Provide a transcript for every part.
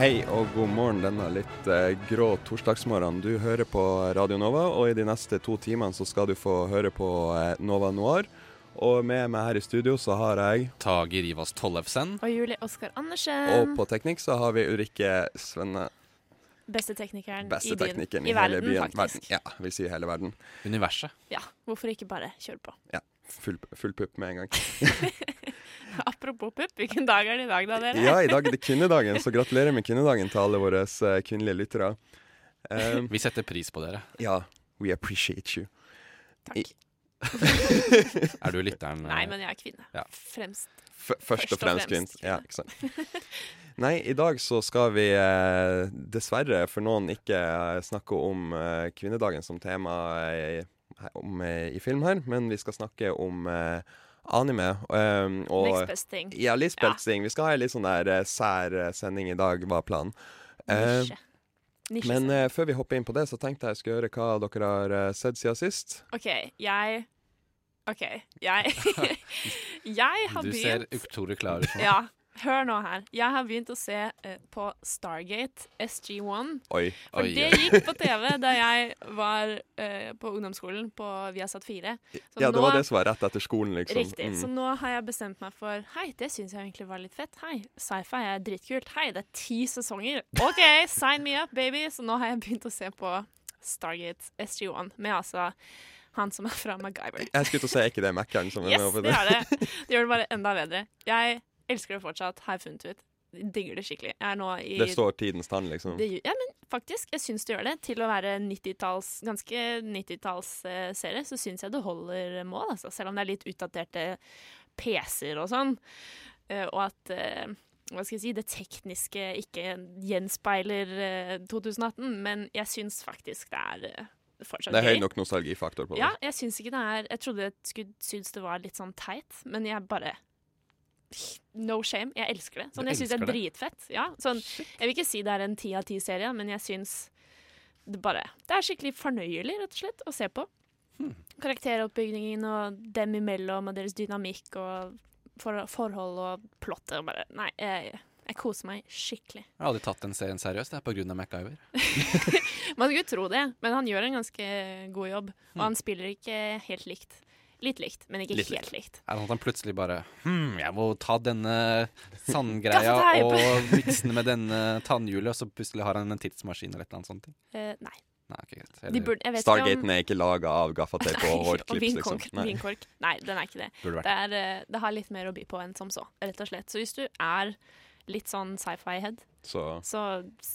Hei og god morgen denne litt eh, grå torsdagsmorgenen. Du hører på Radio Nova, og i de neste to timene så skal du få høre på eh, Nova Noir. Og med meg her i studio så har jeg Tage Rivas Tollefsen. Og Julie Oskar Andersen. Og på teknikk så har vi Ulrikke Svenne. Beste teknikeren Beste i byen. I, i, hele verden, byen. faktisk. Verden. Ja, vil si hele verden. Universet. Ja, hvorfor ikke bare kjøre på? Ja, full, full pupp med en gang. Apropos pupp, hvilken dag er det i dag da, dere? Ja, i dag er det kvinnedagen, så gratulerer med kvinnedagen til alle våre eh, kvinnelige lyttere. Um, Vi setter pris på dere. ja, we appreciate you. Takk. Er du lytteren? Nei, men jeg er kvinne. Ja. Fremst. F først og og fremst fremst kvinne. Ja, ikke sant. Nei, i dag så skal vi eh, dessverre for noen ikke eh, snakke om eh, kvinnedagen som tema i, om, eh, i film her, men vi skal snakke om eh, anime. Um, og, thing. Ja, litt Ja. Vi skal ha en litt sånn der eh, sær sending i dag, var planen. Uh, Nisje. Nisje men eh, før vi hopper inn på det, så tenkte jeg skulle høre hva dere har uh, sett siden sist. OK, jeg OK, jeg Jeg har Du ser uktore utrolig klar ut. Ja, hør nå her. Jeg har begynt å se eh, på Stargate SG1. Oi. For Oi, det gikk på TV da jeg var eh, på ungdomsskolen på Viasat 4. Så Ja, det var det som var rett etter skolen, liksom. Riktig. Mm. Så nå har jeg bestemt meg for Hei, det syns jeg egentlig var litt fett. Hei, sci-fi er dritkult. Hei, det er ti sesonger. OK, sign me up, baby! Så nå har jeg begynt å se på Stargate SG1 med altså han som er fra MacGyver. Jeg skulle til å si, er ikke det Mac-eren som er Yes, med på det er det. Det gjør det bare enda bedre. Jeg elsker det fortsatt, har jeg funnet ut. Digger det skikkelig. Jeg er nå i Det står tidens tann, liksom. det, ja, men faktisk, jeg syns det gjør det. Til å være 90-talls, ganske 90-tallsserie, så syns jeg det holder mål, altså. Selv om det er litt utdaterte PC-er og sånn. Eh, og at eh, hva skal jeg si, det tekniske ikke gjenspeiler eh, 2018. Men jeg syns faktisk det er fortsatt gøy. Det er høy nok nostalgifaktor på det. Ja, jeg syns ikke det er Jeg trodde jeg skulle synes det var litt sånn teit, men jeg bare No shame. Jeg elsker det. Sånn, jeg syns det er dritfett. Ja, sånn, jeg vil ikke si det er en ti av ti-serie, men jeg syns det bare Det er skikkelig fornøyelig, rett og slett, å se på. Hmm. Karakteroppbyggingen og dem imellom og deres dynamikk og for, forhold og plottet og bare Nei, jeg, jeg koser meg skikkelig. Jeg har aldri tatt den serien seriøst. Det er på grunn av MacGyver. Man skulle tro det, men han gjør en ganske god jobb. Og Hmm. han spiller ikke helt likt. Litt likt, men ikke Litt helt likt. Er det sånn at han plutselig bare Hm, jeg må ta denne sandgreia og mikse den med denne tannhjulet, og så plutselig har han en tidsmaskin eller et eller annet sånt. Eh, nei. Nei, okay. De burde, jeg vet Stargaten er ikke laga av gaffateip og hårklips, liksom. Nei. vinkork. Nei, den er ikke det. Det, er, eh, det har litt mer å by på enn som så, rett og slett. Så hvis du er litt sånn sci-fi-head, Så så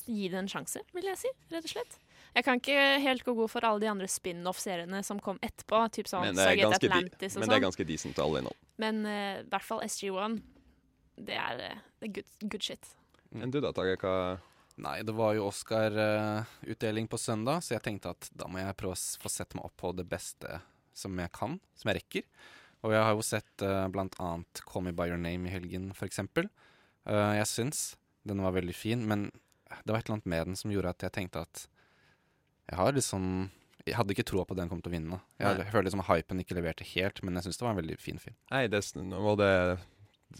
gi det en sjanse, vil jeg si. Rett og slett. Jeg kan ikke helt gå god for alle de andre spin-off-seriene som kom etterpå. Typ sånn men det er ganske, Atlantis og men det er sånn. ganske decent alle innom. Men eh, i hvert fall SG1. Det er, uh, good, good shit. Men du da, Tage, hva Nei, det var jo Oscar-utdeling på søndag, så jeg tenkte at da må jeg prøve å s- få sette meg opp på det beste som jeg kan, som jeg rekker. Og jeg har jo sett uh, blant annet Call Me By Your Name i helgen, for eksempel. Eh, jeg syns den var veldig fin, men det var et eller annet med den som gjorde at jeg tenkte at jeg har liksom Jeg hadde ikke troa på at den kom til å vinne. Jeg Nei. føler liksom hypen ikke leverte helt, men jeg syns det var en veldig fin film. Nei, det, og det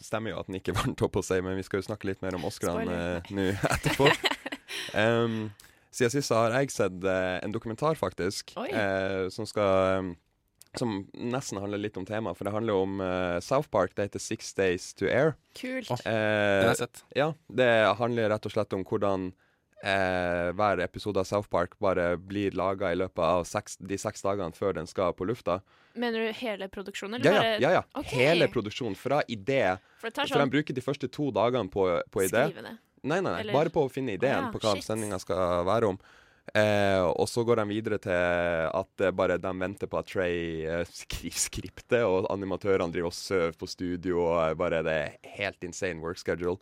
stemmer jo at den ikke vant opp på seg, men vi skal jo snakke litt mer om Oscarene eh, nå etterpå. um, siden sist har jeg sett eh, en dokumentar, faktisk, eh, som skal um, som nesten handler litt om temaet, for det handler om eh, South Park. Det heter Six Days to Air. Kult. Oh, Eh, Den har jeg sett. Ja, det handler rett og slett om hvordan eh, hver episode av South Park bare blir laga i løpet av seks, de seks dagene før den skal på lufta. Mener du hele produksjonen, Ja, eller ja, ja, ja. Okay. Hele produksjonen. Fra idé For sånn... For de bruker de første to dagene på, på idé. skrive det. Nei, nei, nei, Eller- bare på å finne ideen Ah, på hva sendinga skal være om. Eh, og så går de videre til at eh, bare de venter på at Trey eh, skriver skriptet, og animatørene driver sover på studio, og eh, bare det er helt insane work schedule.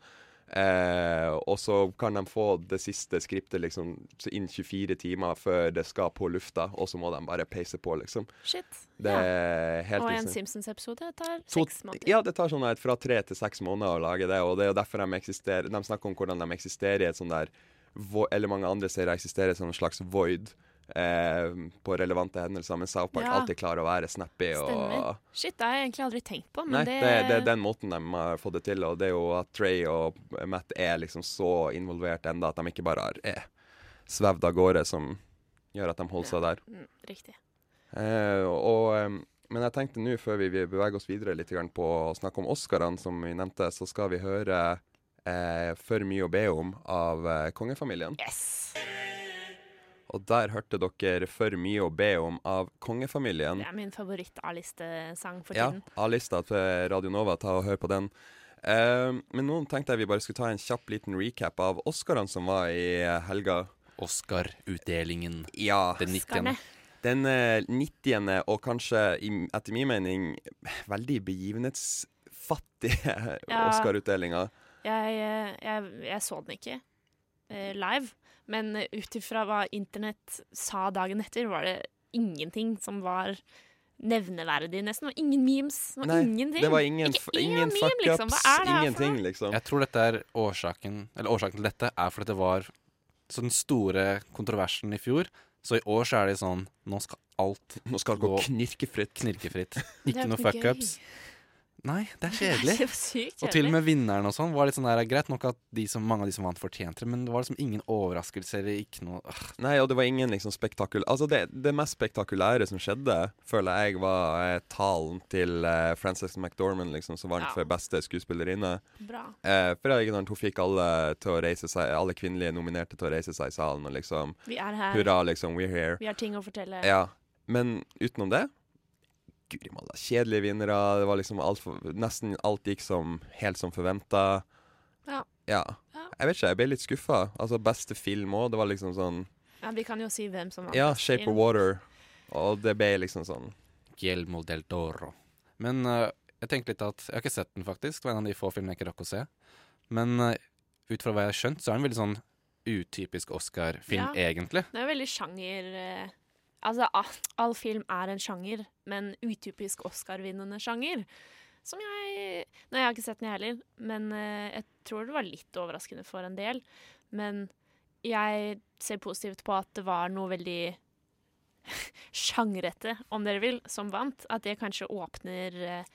Eh, og så kan de få det siste skriptet liksom inn innen 24 timer før det skal på lufta, og så må de bare peise på, liksom. Shit. Det Ja. helt Og en Simpsons-episode tar seks måneder. Ja, det tar sånn et fra tre til seks måneder å lage det, og det er jo derfor de eksisterer De snakker om hvordan de eksisterer i et sånn der Eller mange andre serier eksisterer som en slags void eh, på relevante hendelser, men South Park Ja. alltid klarer å være snappy og Shit, det har jeg egentlig aldri tenkt på, men Nei, det, det, det er den måten de har fått det til, og det er jo at Trey og Matt er liksom så involvert enda at de ikke bare har eh, svevd av gårde, som gjør at de holder seg der. Mm, Riktig. Eh, og, men jeg tenkte nå, før vi vi beveger oss videre litt på å snakke om Oscarene, som vi nevnte, så skal vi høre eh, 'For mye å be om' av eh, kongefamilien. Yes! Og der hørte dere 'For mye å be om' av kongefamilien. Det er min favoritt-A-listesang for Ja, tiden. A-lista til Radio Nova, ta og hør på den. Uh, men nå tenkte jeg vi bare skulle ta en kjapp liten recap av Oscarene som var i eh, helga. Oscar-utdelingen. Ja, Den 90. Den eh, 90. og kanskje, etter min mening, veldig begivenhetsfattige Ja. Oscar-utdelinga. Jeg, eh, jeg, jeg så den ikke eh, live, men eh, ut ifra hva internett sa dagen etter, var det ingenting som var nevneverdig, nesten. Og ingen memes. Og Nei, ingenting. det var ingen, Ikke f- ingen fuckups. liksom. ingenting, liksom. Jeg tror dette er årsaken Eller årsaken til dette er fordi det var så den store kontroversen i fjor. Så i år så er det sånn Nå skal alt Nå skal gå knirkefritt. knirkefritt. Ikke noe fuckups. Nei, det er kjedelig. Det er sykt Og til og med vinneren og sånn var litt sånn der Greit nok at de som, mange av de som vant, fortjente det, men det var liksom ingen overraskelser. Ikke noe øh. Nei, og det var ingen liksom spektakul... Altså, det, det mest spektakulære som skjedde, føler jeg var eh, talen til eh, Frances McDormand, liksom, som vant Ja. for beste skuespillerinne. Bra. Eh, for jeg, hun fikk alle til å reise seg Alle kvinnelige nominerte til å reise seg i salen, og liksom Vi er her. Hurra, liksom, we're here. Vi har ting å fortelle. Ja. Men utenom det Guri malla. Kjedelige vinnere. Det var liksom alt for, Nesten alt gikk som helt som forventa. Ja. ja. Jeg vet ikke, jeg ble litt skuffa. Altså, beste film òg. Det var liksom sånn Ja, vi kan jo si hvem som vant. Ja, 'Shape of Water'. Og det ble liksom sånn Guillermo del Doro. Men uh, jeg tenkte litt at Jeg har ikke sett den, faktisk. Det var en av de få filmene jeg ikke rakk å se. Men uh, ut fra hva jeg har skjønt, så er den veldig sånn utypisk Oscar-film, Ja. egentlig. Det er veldig sjanger eh, Altså, all film er en sjanger, men utypisk Oscar-vinnende sjanger. Som jeg Nei, jeg har ikke sett den, jeg heller, men eh, jeg tror det var litt overraskende for en del. Men jeg ser positivt på at det var noe veldig sjangrete, om dere vil, som vant. At det kanskje åpner eh,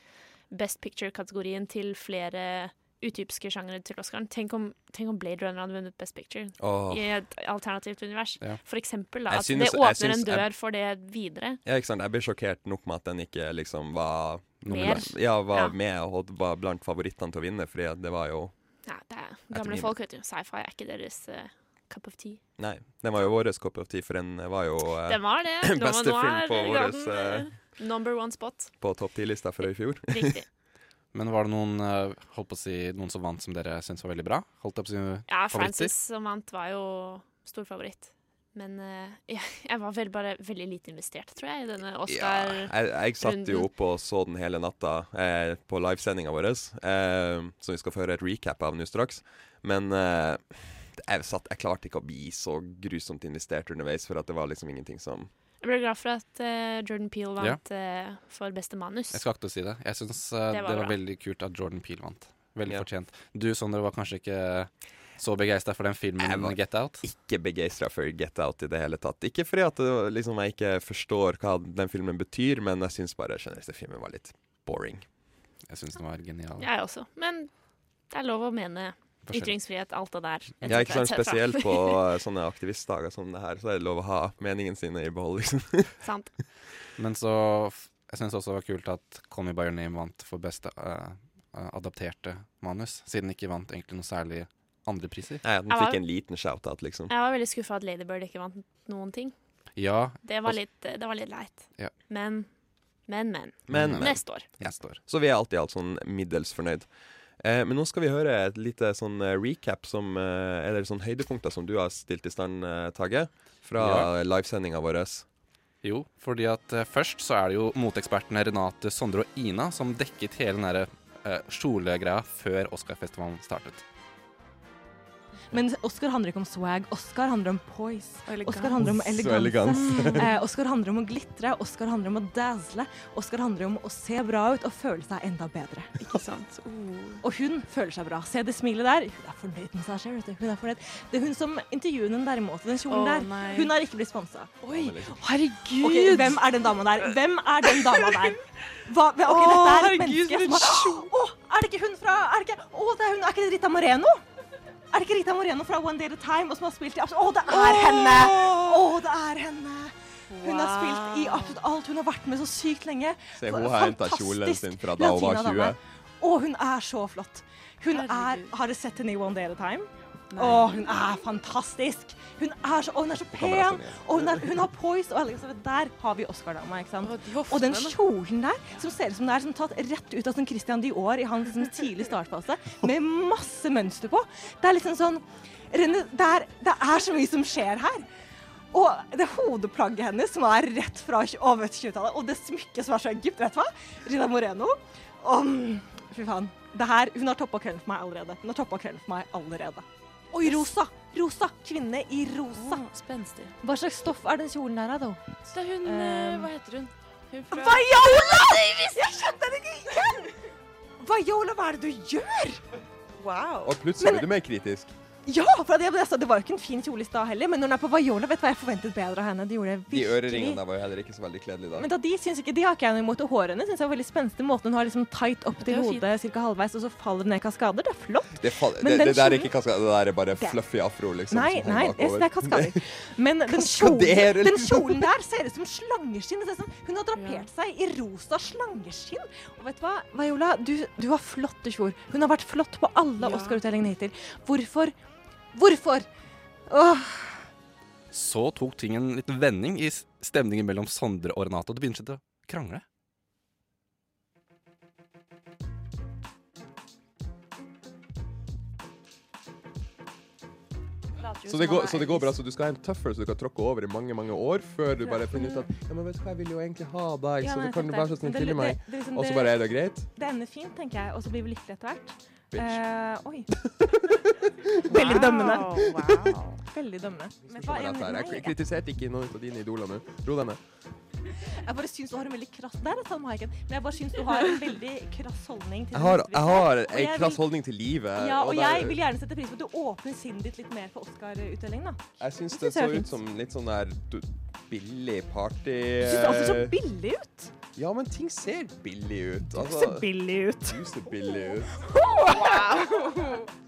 Best Picture-kategorien til flere utypiske sjangere til Oscaren. Tenk om, tenk om Blade Runner hadde vunnet Best Picture oh. i et alternativt univers. Ja. For eksempel. Da, at synes- det åpner synes- en dør for det videre. Ja, ikke sant. Jeg blir sjokkert nok med at den ikke liksom var Mer. Ja, var Ja. med og var blant favorittene til å vinne, fordi det var jo Ja, det er gamle folk, vet du. Sci-fi er ikke deres uh, cup of tea. Nei, den var jo vår cup of tea, for den var jo uh, den var det. Beste film på vår eh, number one spot. på topp ti-lista fra i fjor. Riktig. Men var det noen øh, holdt på å si, noen som vant som dere syntes var veldig bra? Holdt på å si Ja? Frances som vant, var jo stor favoritt. Men uh, jeg, jeg var vel bare veldig lite investert, tror jeg, i denne Ja, Oscar. jeg, jeg satt jo oppe og så den hele natta eh, på livesendinga vår, eh, som vi skal føre et recap av nå straks. Men eh, jeg, satt, jeg klarte ikke å bli så grusomt investert underveis, for at det var liksom ingenting som Jeg ble glad for at uh, Jordan Peel Ja. vant eh, for beste manus. Jeg skal akte å si det. Jeg syns uh, Det det var var, veldig kult at Jordan Peel vant. Veldig Ja. fortjent. Du, Sondre, var kanskje ikke så begeistra for den filmen Jeg var- Get Out? ikke begeistra for Get Out i det hele tatt. Ikke fordi at det, liksom, jeg ikke forstår hva den filmen betyr, men jeg syns bare generelt filmen var litt boring. Jeg syns den var genial. Jeg også. Men det er lov å mene. Ytringsfrihet, alt det der. et Ja, ikke sant? cetera. Spesielt på sånne aktivistdager som det her, så er det lov å ha meningen sine i behold, liksom. Sant. Men så Jeg syns også det var kult at Call Me By Your Name vant for beste uh, adapterte manus, siden den ikke vant egentlig noe særlig andre priser. Nei, den fikk en liten shout-out, liksom. Jeg var veldig skuffa at Ladybird ikke vant noen ting. Ja, Det var Altså- litt, det var litt leit. Ja. Men, men, men. Men, Men-. Neste år. neste år. Så vi er alltid alt sånn middels fornøyd. Eh, men nå skal vi høre et lite sånn eh, recap som eh, Eller sånn høydepunkter som du har stilt i stand, eh, Tage. Fra Ja. livesendinga vår. Jo, fordi at først så er det jo motekspertene Renate, Sondre og Ina som dekket hele den derre kjolegreia før Oscarfestivalen startet. Men Oscar handler ikke om swag. Oscar handler om poise. Oscar handler om eleganse. elegans. Eh, Oscar handler om å glitre. Oscar handler om å dazzle. Oscar handler om å se bra ut og føle seg enda bedre. Ikke sant? Oh. Og hun føler seg bra. Se det smilet der. Hun er fornøyd med seg selv. Hun er fornøyd. Det er hun som intervjuer den derimot. Den kjolen oh, der. nei. Hun har ikke blitt sponsa. Oi, herregud! Okay, hvem er den dama der? Hvem er den dama der? Hva, ok, dette er et herregud, menneske som har Å, er det ikke hun fra Er det ikke, å, det er hun, er ikke det Rita Moreno? Er det ikke Rita Moreno fra One Day at a Time og som har spilt i absolutt Å, det er henne! Å, det er henne! Hun har spilt i absolutt alt. Hun har vært med så sykt lenge. Se, hun har henta kjolen sin fra da hun var 20. Å, hun er så flott. Hun er Har dere sett henne i One Day at a Time? Å, hun er fantastisk. Hun er så, hun er så pen. sånn. Og hun, er, hun har poise. Og liksom, der har vi Oscar-dama. ikke sant? De Og den kjolen der, som ser ut som det er som tatt rett ut av sånn Christian Dior i hans liksom, tidlig startfase, med masse mønster på. Det er liksom sånn Rene, det, er, det er så mye som skjer her. Og det hodeplagget hennes, som er rett fra over 20-tallet, og det smykket som er så Egypt, vet du hva? Rina Moreno. Og, fy faen. Det her, hun har toppa kvelden for meg allerede. Hun har toppa kvelden for meg allerede. Oi, rosa! Rosa! Kvinne i rosa. Oh, spenstig. Hva slags stoff er den kjolen der, da? Det er hun um, Hva heter hun? Hun fra Viola! Jeg skjønte det ikke igjen! Viola, hva er det du gjør? Wow. Og plutselig er du mer kritisk. Ja, for det, sa, det var jo ikke en fin kjole i stad heller, men når hun er på Viola, vet du hva jeg forventet bedre av henne? De gjorde det De virkelig. øreringene der var jo heller ikke så veldig kledelige da. Men da de syns ikke, de har ikke jeg noe imot. Og hårene syns jeg var veldig spenstig. Måten hun har liksom tight opp til hodet ca. halvveis, og så faller det ned kaskader. Det er flott. Det, fall, Men det, den det der er ikke kaskader, det der er bare Det- fluffy afro, liksom. Nei, nei, det er kaskader. Men den kjolen, den liksom. kjolen der ser ut som slangeskinn. Det ser ut som hun har drapert seg i rosa slangeskinn. Og vet du hva, Viola, du, du har flotte kjoler. Hun har vært flott på alle Ja. Oscar-utdelingene hittil. Hvorfor? Hvorfor? Åh, Så tok ting en liten vending i stemningen mellom Sondre og Renate, og det begynte å krangle. Så det, går, så det går bra, så du skal ha en tøffel så du kan tråkke over i mange mange år før du bare finner ut at Ja, men vet du hva, jeg vil jo egentlig ha deg, Ja, så nei, du kan du være så snill til meg. liksom Og så bare er det greit? Det ender fint, tenker jeg, og så blir vi lykkelige etter hvert. Bitch. Eh, oi. Veldig dømmende. Wow. Veldig dømmende. Men hva, dette her. Jeg kritiserte ikke noen av dine idoler nå. Ro deg ned. Jeg bare syns du har en veldig krass Der er Hayek. Men jeg bare syns du har en veldig krass holdning til Jeg har, jeg har en krass holdning til livet. Ja, og og jeg vil gjerne sette pris på at du åpner sinnet ditt litt mer for Oscar-utdelingen. da. Jeg syns Det det så ut som litt sånn der du, billig party Du syns alltid så billig ut. Ja, men ting ser billig ut. Du Altså, ser billig ut. du ser billig ut.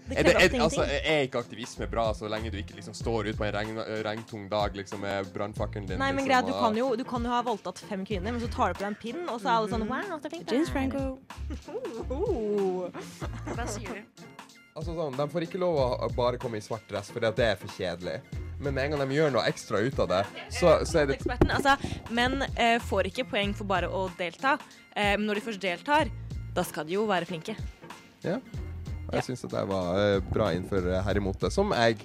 Det Er, det, er, altså, er ikke aktivisme bra så lenge du ikke liksom står ute på en regn, regntung dag liksom, med brannfakkelen din? Nei, men liksom, greit, du kan, jo, du kan jo ha voldtatt fem kvinner, men så tar du på deg en pinn, og så er alle sånn wow, så flink. James Franco. Hva sier du? Altså sånn, De får ikke lov å bare komme i svart dress, for det er for kjedelig. Men med en gang de gjør noe ekstra ut av det, så, så er det altså, menn eh, får ikke poeng for bare å delta, eh, men når de først deltar, da skal de jo være flinke. Ja. Og Jeg syns det var eh, bra innenfor imot herremote, som jeg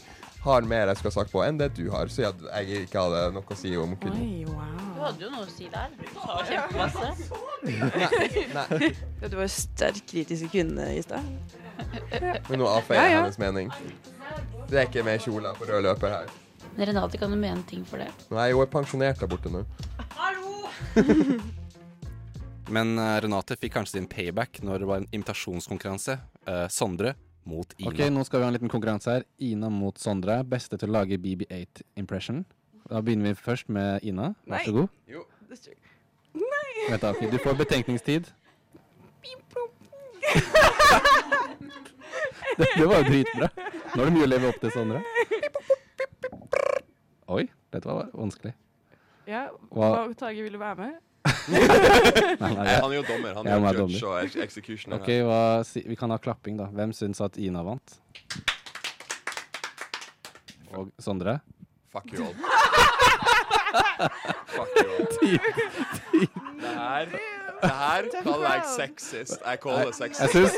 har mer jeg skal ha sagt på enn det du har, så jeg, jeg ikke hadde noe å si om kvinnen. Oi, Du hadde jo noe å si der. Du sa kjempemasse. Nei, Ja, Du var jo sterk kritisk kvinne i stad. men nå avfeier jeg Ja, ja. hennes mening. Det er ikke mer kjoler på rød løper her. Men Renate kan du mene ting for det. Nei, hun er pensjonert der borte nå. Hallo! Men eh, Renate fikk kanskje sin payback når det var en invitasjonskonkurranse. Eh, Sondre mot Ina. Ok, nå skal vi ha en liten konkurranse her. Ina mot Sondre. Beste til å lage BB8-impression. Da begynner vi først med Ina. Vær så god. Jo. Vent da. Du får betenkningstid. det, det var jo dritbra. Nå er det mye å leve opp til, Sondre. Oi, dette var vanskelig. Ja, Hva- hva Tage ville være med? Nei, han er jo dommer. Han Jeg er jo judge dommer. og ex- executioner. Ok, hva, si, Vi kan ha klapping, da. Hvem syns at Ina vant? Og Sondre? Fuck you all. Fuck you all. Det her, det her kaller jeg sexist. Jeg kaller det Jeg sexist. syns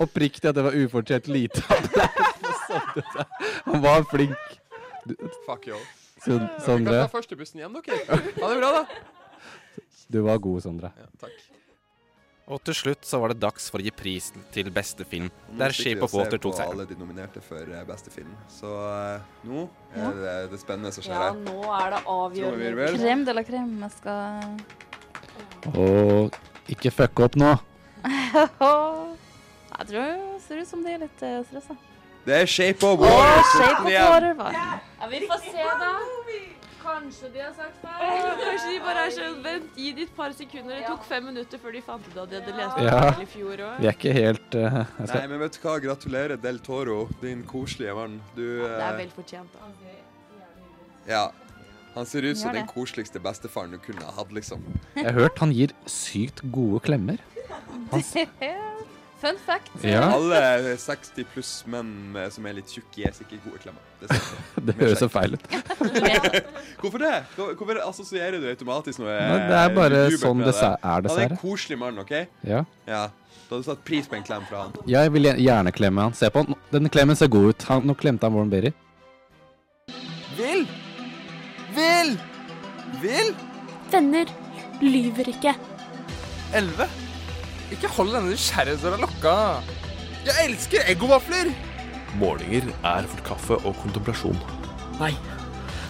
oppriktig at det var ufortjent lite Han var flink. Du, Fuck you all. Sondre? Vi kan ta første bussen hjem, dere. Ha det bra, da. Du var god, Sondre. Ja, takk. Og til slutt så var det dags for å gi prisen til beste film, der Nå sitter vi Shape og of Water se på tok alle de nominerte for eh, beste film. Så uh, nå Ja. er det det spennende som skjer her. Ja, nå er det avgjørende. Krem de la krem. Jeg skal Og ikke fucke opp nå. Jeg tror det ser ut som de er litt uh, stressa. Det er Shape of Water! Oh, Shape of. Water? Ja, vi får se, da. Kanskje de har sagt feil. Kanskje de bare er sånn Vent, gi det et par sekunder. Det tok fem minutter før de fant ut at de hadde lest Ja, det i fjor òg. vi er ikke helt uh, skal... Nei, men vet du hva? Gratulerer, Del Toro, din koselige mann. Du Det er eh, vel fortjent, da. Ja. Han ser ut som den koseligste bestefaren du kunne ha hatt, liksom. Jeg har hørt han gir sykt gode klemmer. Fun fact. Ja. Alle 60 pluss menn som er litt tjukke, er sikkert gode klemmer. Det. Det høres så feil ut. Hvorfor det? Hvorfor assosierer du automatisk noe Nei, det er bare sånn det er, Han er en koselig mann, OK? Ja. Ja. Du hadde satt pris på en klem fra han. Jeg vil gjerne klemme han. Se på han. Denne klemmen ser god ut. Han, nå klemte han Warren Berry. Vil! Vil! Vil! Venner lyver ikke. Elleve? Ikke hold denne nysgjerrighetsdøra lukka. Jeg elsker eggovafler! Målinger er for kaffe og kontemplasjon. Nei.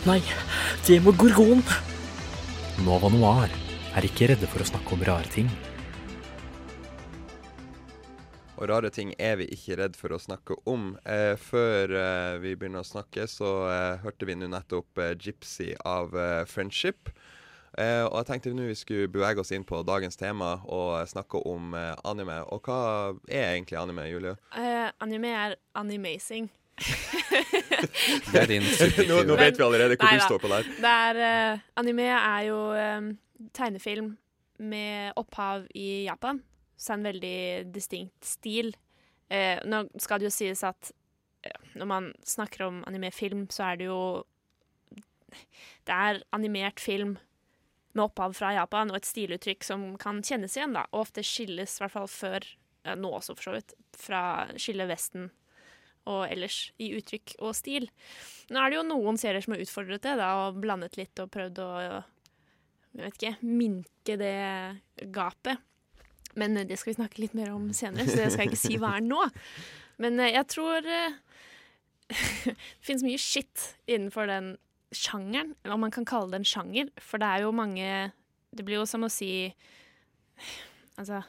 Nei, det må gorgon. Nova Noir er ikke redde for å snakke om rare ting. Og rare ting er vi ikke redd for å snakke om. Eh, før eh, vi begynner å snakke, så eh, hørte vi nå nettopp eh, 'Gypsy' av eh, 'Friendship'. Eh, og jeg tenkte nå vi skulle bevege oss inn på dagens tema og snakke om eh, anime. Og hva er egentlig anime, Julie? Eh, anime er animazing. Det er din Nå- nå vet vi allerede hvor du står på der. Det er, eh, anime er jo eh, tegnefilm med opphav i Japan. Så en veldig distinkt stil. Eh, nå skal det jo sies at når man snakker om animefilm, så er det jo Det er animert film med opphav fra Japan, og et stiluttrykk som kan kjennes igjen, da. Og ofte skilles, i hvert fall før, nå også for så vidt, fra skille Vesten og ellers i uttrykk og stil. Nå er det jo noen serier som har utfordret det, da, og blandet litt og prøvd å jeg vet ikke, minke det gapet. Men eh, det skal vi snakke litt mer om senere, så det skal jeg ikke si hva er nå. Men eh, jeg tror eh, det finnes mye skitt innenfor den sjangeren, eller om man kan kalle det en sjanger, for det er jo mange Det blir jo som å si Altså,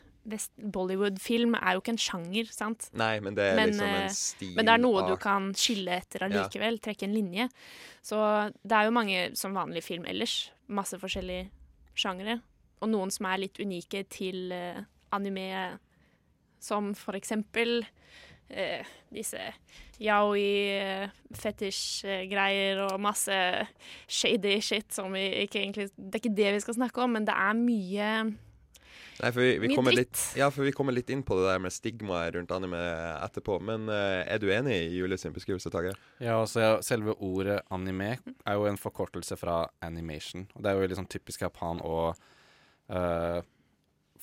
Bollywood-film er jo ikke en sjanger, sant? Nei, men det er Men, liksom eh, en stil Men det er noe du kan skille etter Ja. trekke en linje. Så det er jo mange som vanlig film ellers. Masse forskjellige sjangere. Og noen som er litt unike til eh, anime, som for eksempel eh, disse yaoi-fetisj-greier og masse shady shit som vi ikke egentlig Det er ikke det vi skal snakke om, men det er mye Nei, for vi, vi, Mye kommer dritt. litt, ja, for vi kommer litt inn på det der med stigmaet rundt anime etterpå. Men eh, er du enig i Julie sin beskrivelse, Tage? Ja, altså Selve ordet anime er jo en forkortelse fra animation. Og Det er jo sånn typisk Japan å eh,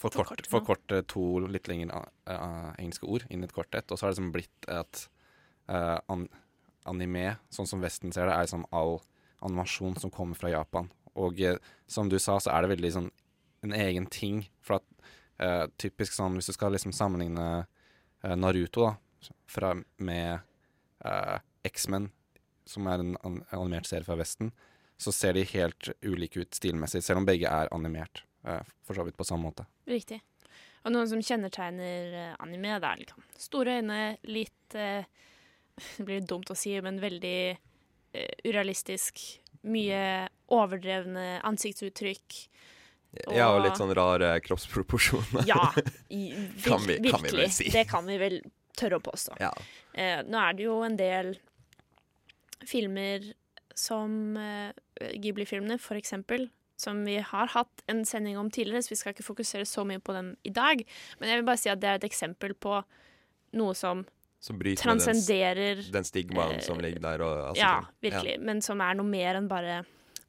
forkorte, Forkorte for forkorte to litt lengre uh, engelske ord inn i et kort ett. Og så har det liksom blitt et uh, an, anime, sånn som Vesten ser det, er liksom all animasjon som kommer fra Japan. Og uh, som du sa, så er det veldig sånn en egen ting. For at eh, typisk sånn hvis du skal liksom sammenligne eh, Naruto da, fra, med eh, X-Men, som er en an animert serie fra Vesten, så ser de helt ulike ut stilmessig, selv om begge er animert. Eh, for så vidt på samme måte. Riktig. Og noen som kjennetegner eh, anime, det er liksom store øyne, litt eh, Det blir dumt å si, men veldig eh, urealistisk. Mye overdrevne ansiktsuttrykk. Ja, og litt sånn rare kroppsproporsjoner. Ja, i, vir kan, vi, kan vi virkelig. vel si. Det kan vi vel tørre å påstå. Ja. Eh, nå er det jo en del filmer som eh, Ghibli-filmene, for eksempel, som vi har hatt en sending om tidligere, så vi skal ikke fokusere så mye på den i dag. Men jeg vil bare si at det er et eksempel på noe som Som bryter transcenderer den, den stigmaen eh, som ligger der. Og, altså, Ja, virkelig. virkelig. Men som er noe mer enn bare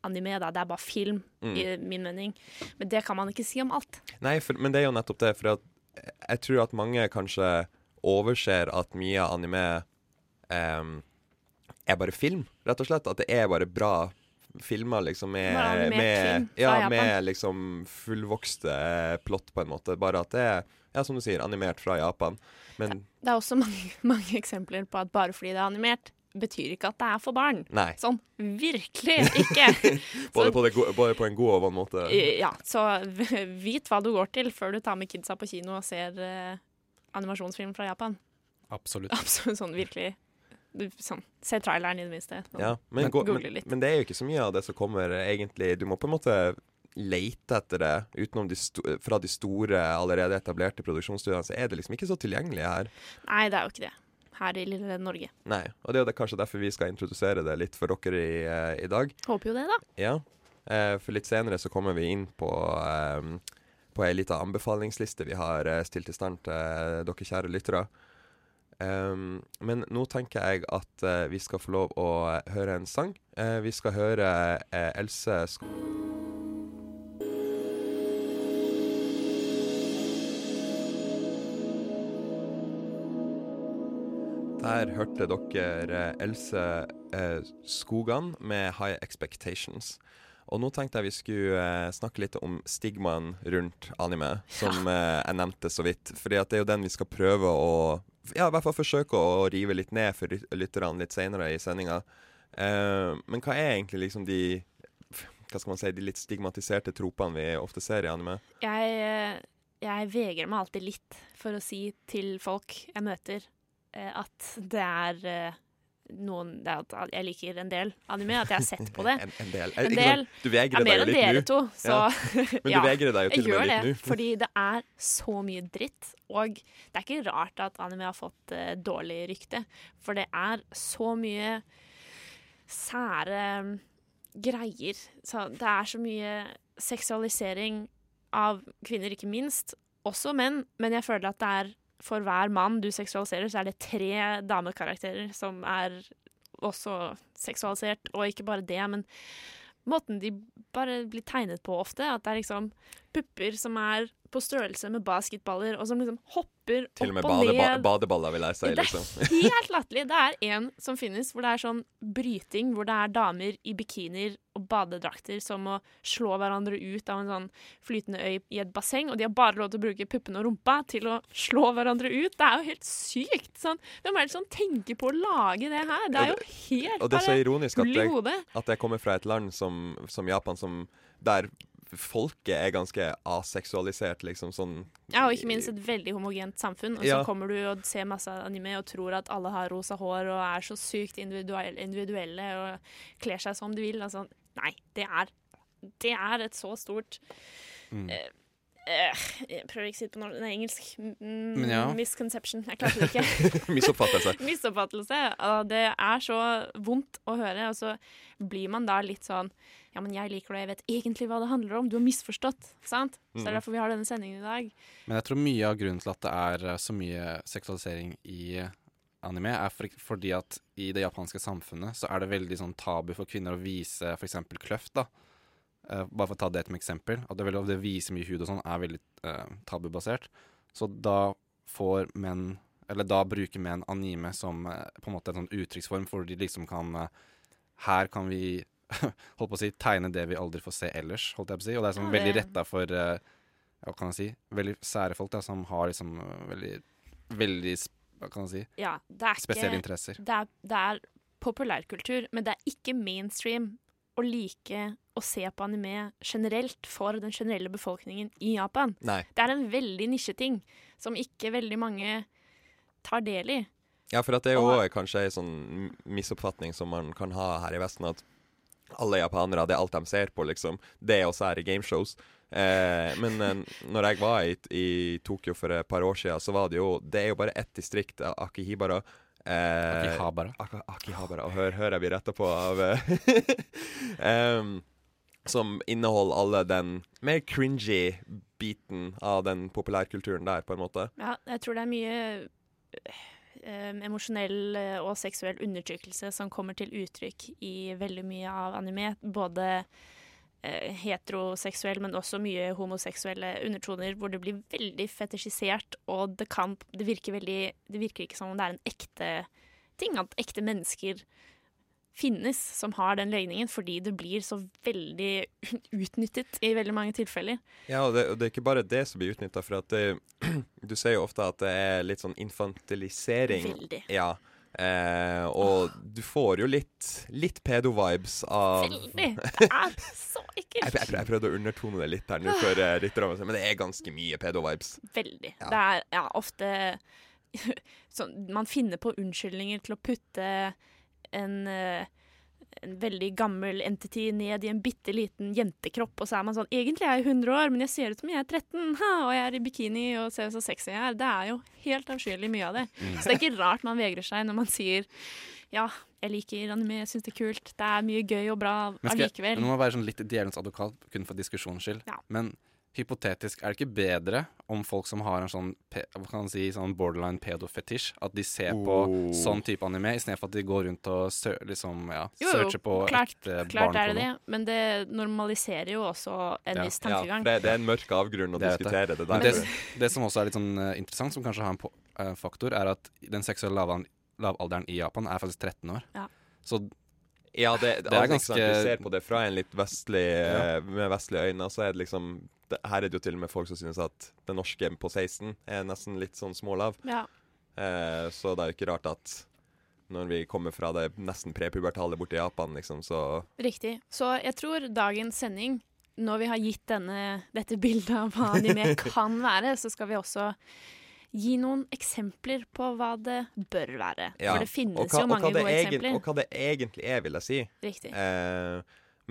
anime. Da. Det er bare film, Mm. i min mening. Men det kan man ikke si om alt. Nei, for, men det er jo nettopp det. For jeg tror at mange kanskje overser at mye av anime um, er bare film, rett og slett. At det er bare bra filma liksom med, med, med, ja, med liksom fullvokste eh, plott, på en måte. Bare at det er, ja, som du sier, animert fra Japan. Men Det er også mange, mange eksempler på at bare fordi det er animert, betyr ikke at det er for barn. Nei. Sånn virkelig ikke. både, på det, både på en god og vond måte. Ja, så vit hva du går til før du tar med kidsa på kino og ser eh, animasjonsfilm fra Japan. Absolutt. Absolutt sånn virkelig sånn, Se traileren, i det minste. Sånn, Ja, men, gå, men, men det er jo ikke så mye av det som kommer egentlig Du må på en måte lete etter det utenom de fra de store, allerede etablerte produksjonsstudiene, så er det liksom ikke så tilgjengelig her. Nei, det er jo ikke det. Her i lille Norge. Nei, og det er kanskje derfor vi skal introdusere det litt for dere i, eh, i dag. Håper jo det, da. Ja, eh, for litt senere så kommer vi inn på eh, på ei lita anbefalingsliste vi har stilt i stand til dere kjære lyttere. Um, men nå tenker jeg at uh, vi skal få lov å høre en sang. Uh, vi skal høre eh, Else Sk Der hørte dere Else Skogan med 'High Expectations'. Og nå tenkte jeg vi skulle eh, snakke litt om stigmaen rundt anime, som eh, jeg nevnte så vidt. Fordi at det er jo den vi skal prøve å Ja, i hvert fall forsøke å rive litt ned for lyt- lytterne litt senere i sendinga. Eh, men hva er egentlig liksom de Hva skal man si, de litt stigmatiserte tropene vi ofte ser i anime? Jeg, eh, jeg vegrer meg alltid litt for å si til folk jeg møter, eh, at det er eh, noen det er at Jeg liker en del anime, at jeg har sett på det. En, en del. En del. Du vegrer deg mer enn dere to, så Ja. Men du ja, vegrer deg jo til og med litt det, nå. fordi det er så mye dritt. Og det er ikke rart at anime har fått uh, dårlig rykte, for det er så mye sære mm, greier. Så det er så mye seksualisering av kvinner, ikke minst. Også menn, men jeg føler at det er for hver mann du seksualiserer, så er det tre damekarakterer som er også seksualisert. Og ikke bare det, men måten de bare blir tegnet på ofte. At det er liksom pupper som er på størrelse med basketballer, og som liksom hopper Til og med Til og badeba badeballer, vil jeg si. Det er liksom. helt latterlig. Det er en som finnes hvor det er sånn bryting, hvor det er damer i bikinier og badedrakter som må slå hverandre ut av en sånn flytende øy i et basseng, og de har bare lov til å bruke puppene og rumpa til å slå hverandre ut. Det er jo helt sykt. Sånn, Hvem er det som tenker på å lage det her? Det er jo helt Og det er så ironisk at jeg, at jeg kommer fra et land som, som Japan, som, der folket er ganske aseksualisert, liksom sånn Ja, og ikke minst et veldig homogent samfunn. Og så Ja. kommer du og ser masse anime og tror at alle har rosa hår og er så sykt individuelle, og kler seg som de vil. Altså, nei, det er, det er et så stort Mm. eh, eh, Jeg prøver ikke å si det på nor- nei, engelsk. Mm, ja. Misconception. Jeg klarte det ikke. Misoppfattelse. Misoppfattelse. Og det er så vondt å høre, og så blir man da litt sånn Ja, men jeg liker det, jeg vet egentlig hva det handler om. Du har misforstått. Sant? Så det er derfor vi har denne sendingen i dag. Men jeg tror mye av grunnen til at det er eh, så mye seksualisering i anime, er for, fordi at i det japanske samfunnet så er det veldig sånn tabu for kvinner å vise f.eks. kløft. da. Uh, bare for å ta det som eksempel. At det, veldig, det å vise mye hud og sånn er veldig uh, tabubasert. Så da får menn Eller da bruker menn anime som på en måte en sånn uttrykksform, hvor de liksom kan Her kan vi holdt på å si, tegne det vi aldri får se ellers, holdt jeg på å si. Og det er sånn Ja, det- veldig retta for uh, hva kan jeg si, veldig sære folk da, som har liksom øh, veldig, veldig hva kan jeg si, Ja, det er ikke, spesielle interesser. Det er, det er populærkultur, men det er ikke mainstream å like å se på anime generelt for den generelle befolkningen i Japan. Nei. Det er en veldig nisjeting som ikke veldig mange tar del i. Ja, for at det er jo kanskje en sånn misoppfatning som man kan ha her i Vesten, at alle japanere, det er alt de ser på, liksom. Det er også her i gameshows. Eh, men eh, når jeg var i, i Tokyo for et par år siden, så var det jo Det er jo bare ett distrikt, Akihibara. Eh, Akihabara. Ak Akihabara. Og hør, hør jeg blir retta på av um, Som inneholder alle den mer cringy biten av den populærkulturen der, på en måte. Ja, jeg tror det er mye eh, emosjonell eh, og seksuell undertrykkelse som kommer til uttrykk i veldig mye av anime. Både eh, heteroseksuell, men også mye homoseksuelle undertoner, hvor det blir veldig fetisjisert, og det kan Det virker veldig Det virker ikke som om det er en ekte ting, at ekte mennesker finnes som har den legningen, fordi det blir så veldig utnyttet i veldig mange tilfeller. Ja, og det, og det er ikke bare det som blir utnytta, for at det, du ser jo ofte at det er litt sånn infantilisering. Veldig. Ja. Eh, og du får jo litt, litt pedo-vibes av Veldig. Det er så ekkelt. jeg, jeg prøvde å undertone det litt her nå før eh, lytterne, men det er ganske mye pedo-vibes. Veldig. Ja. Det er ja, ofte sånn Man finner på unnskyldninger til å putte en, eh, en veldig gammel entity ned i en bitte liten jentekropp, og så er man sånn Egentlig er jeg 100 år, men jeg ser ut som jeg er 13, ha, og jeg er i bikini og ser så sexy jeg er. Det er jo helt avskyelig mye av det. Mm. Så det er ikke rart man vegrer seg når man sier ja, jeg liker anime, jeg syns det er kult, det er mye gøy og bra allikevel. nå må jeg være sånn litt djevelens advokat, kun for diskusjonens skyld. Ja. Men hypotetisk, er det ikke bedre om folk som har en sånn, hva kan man si, sånn borderline pedofetisj, at de ser på Oh. sånn type anime, istedenfor at de går rundt og sø liksom, ja, Jo, jo, searcher på klart, ekte klart er det det, men det normaliserer jo også en Ja. viss tankegang. Ja, det, det er en mørk avgrunn å Det diskutere det der. det, det som også er litt sånn uh, interessant, som kanskje har en på, eh, faktor, er at den seksuelle lavalderen, lavalderen i Japan er faktisk 13 år. Ja. Så Ja, det, Det er altså, ganske- Du ser på det fra en litt vestlig Ja. eh, med vestlige øyne, så er det liksom det, Her er det jo til og med folk som synes at den norske på 16 er nesten litt sånn smålav. Ja. Eh, så det er jo ikke rart at når vi kommer fra det nesten prepubertale borti Japan, liksom, så Riktig. Så jeg tror dagens sending, når vi har gitt denne, dette bildet av hva anime kan være, så skal vi også gi noen eksempler på hva det bør være. ja. For det finnes hva- jo mange gode egen- eksempler. Og hva det egentlig er, vil jeg si. Riktig. Eh,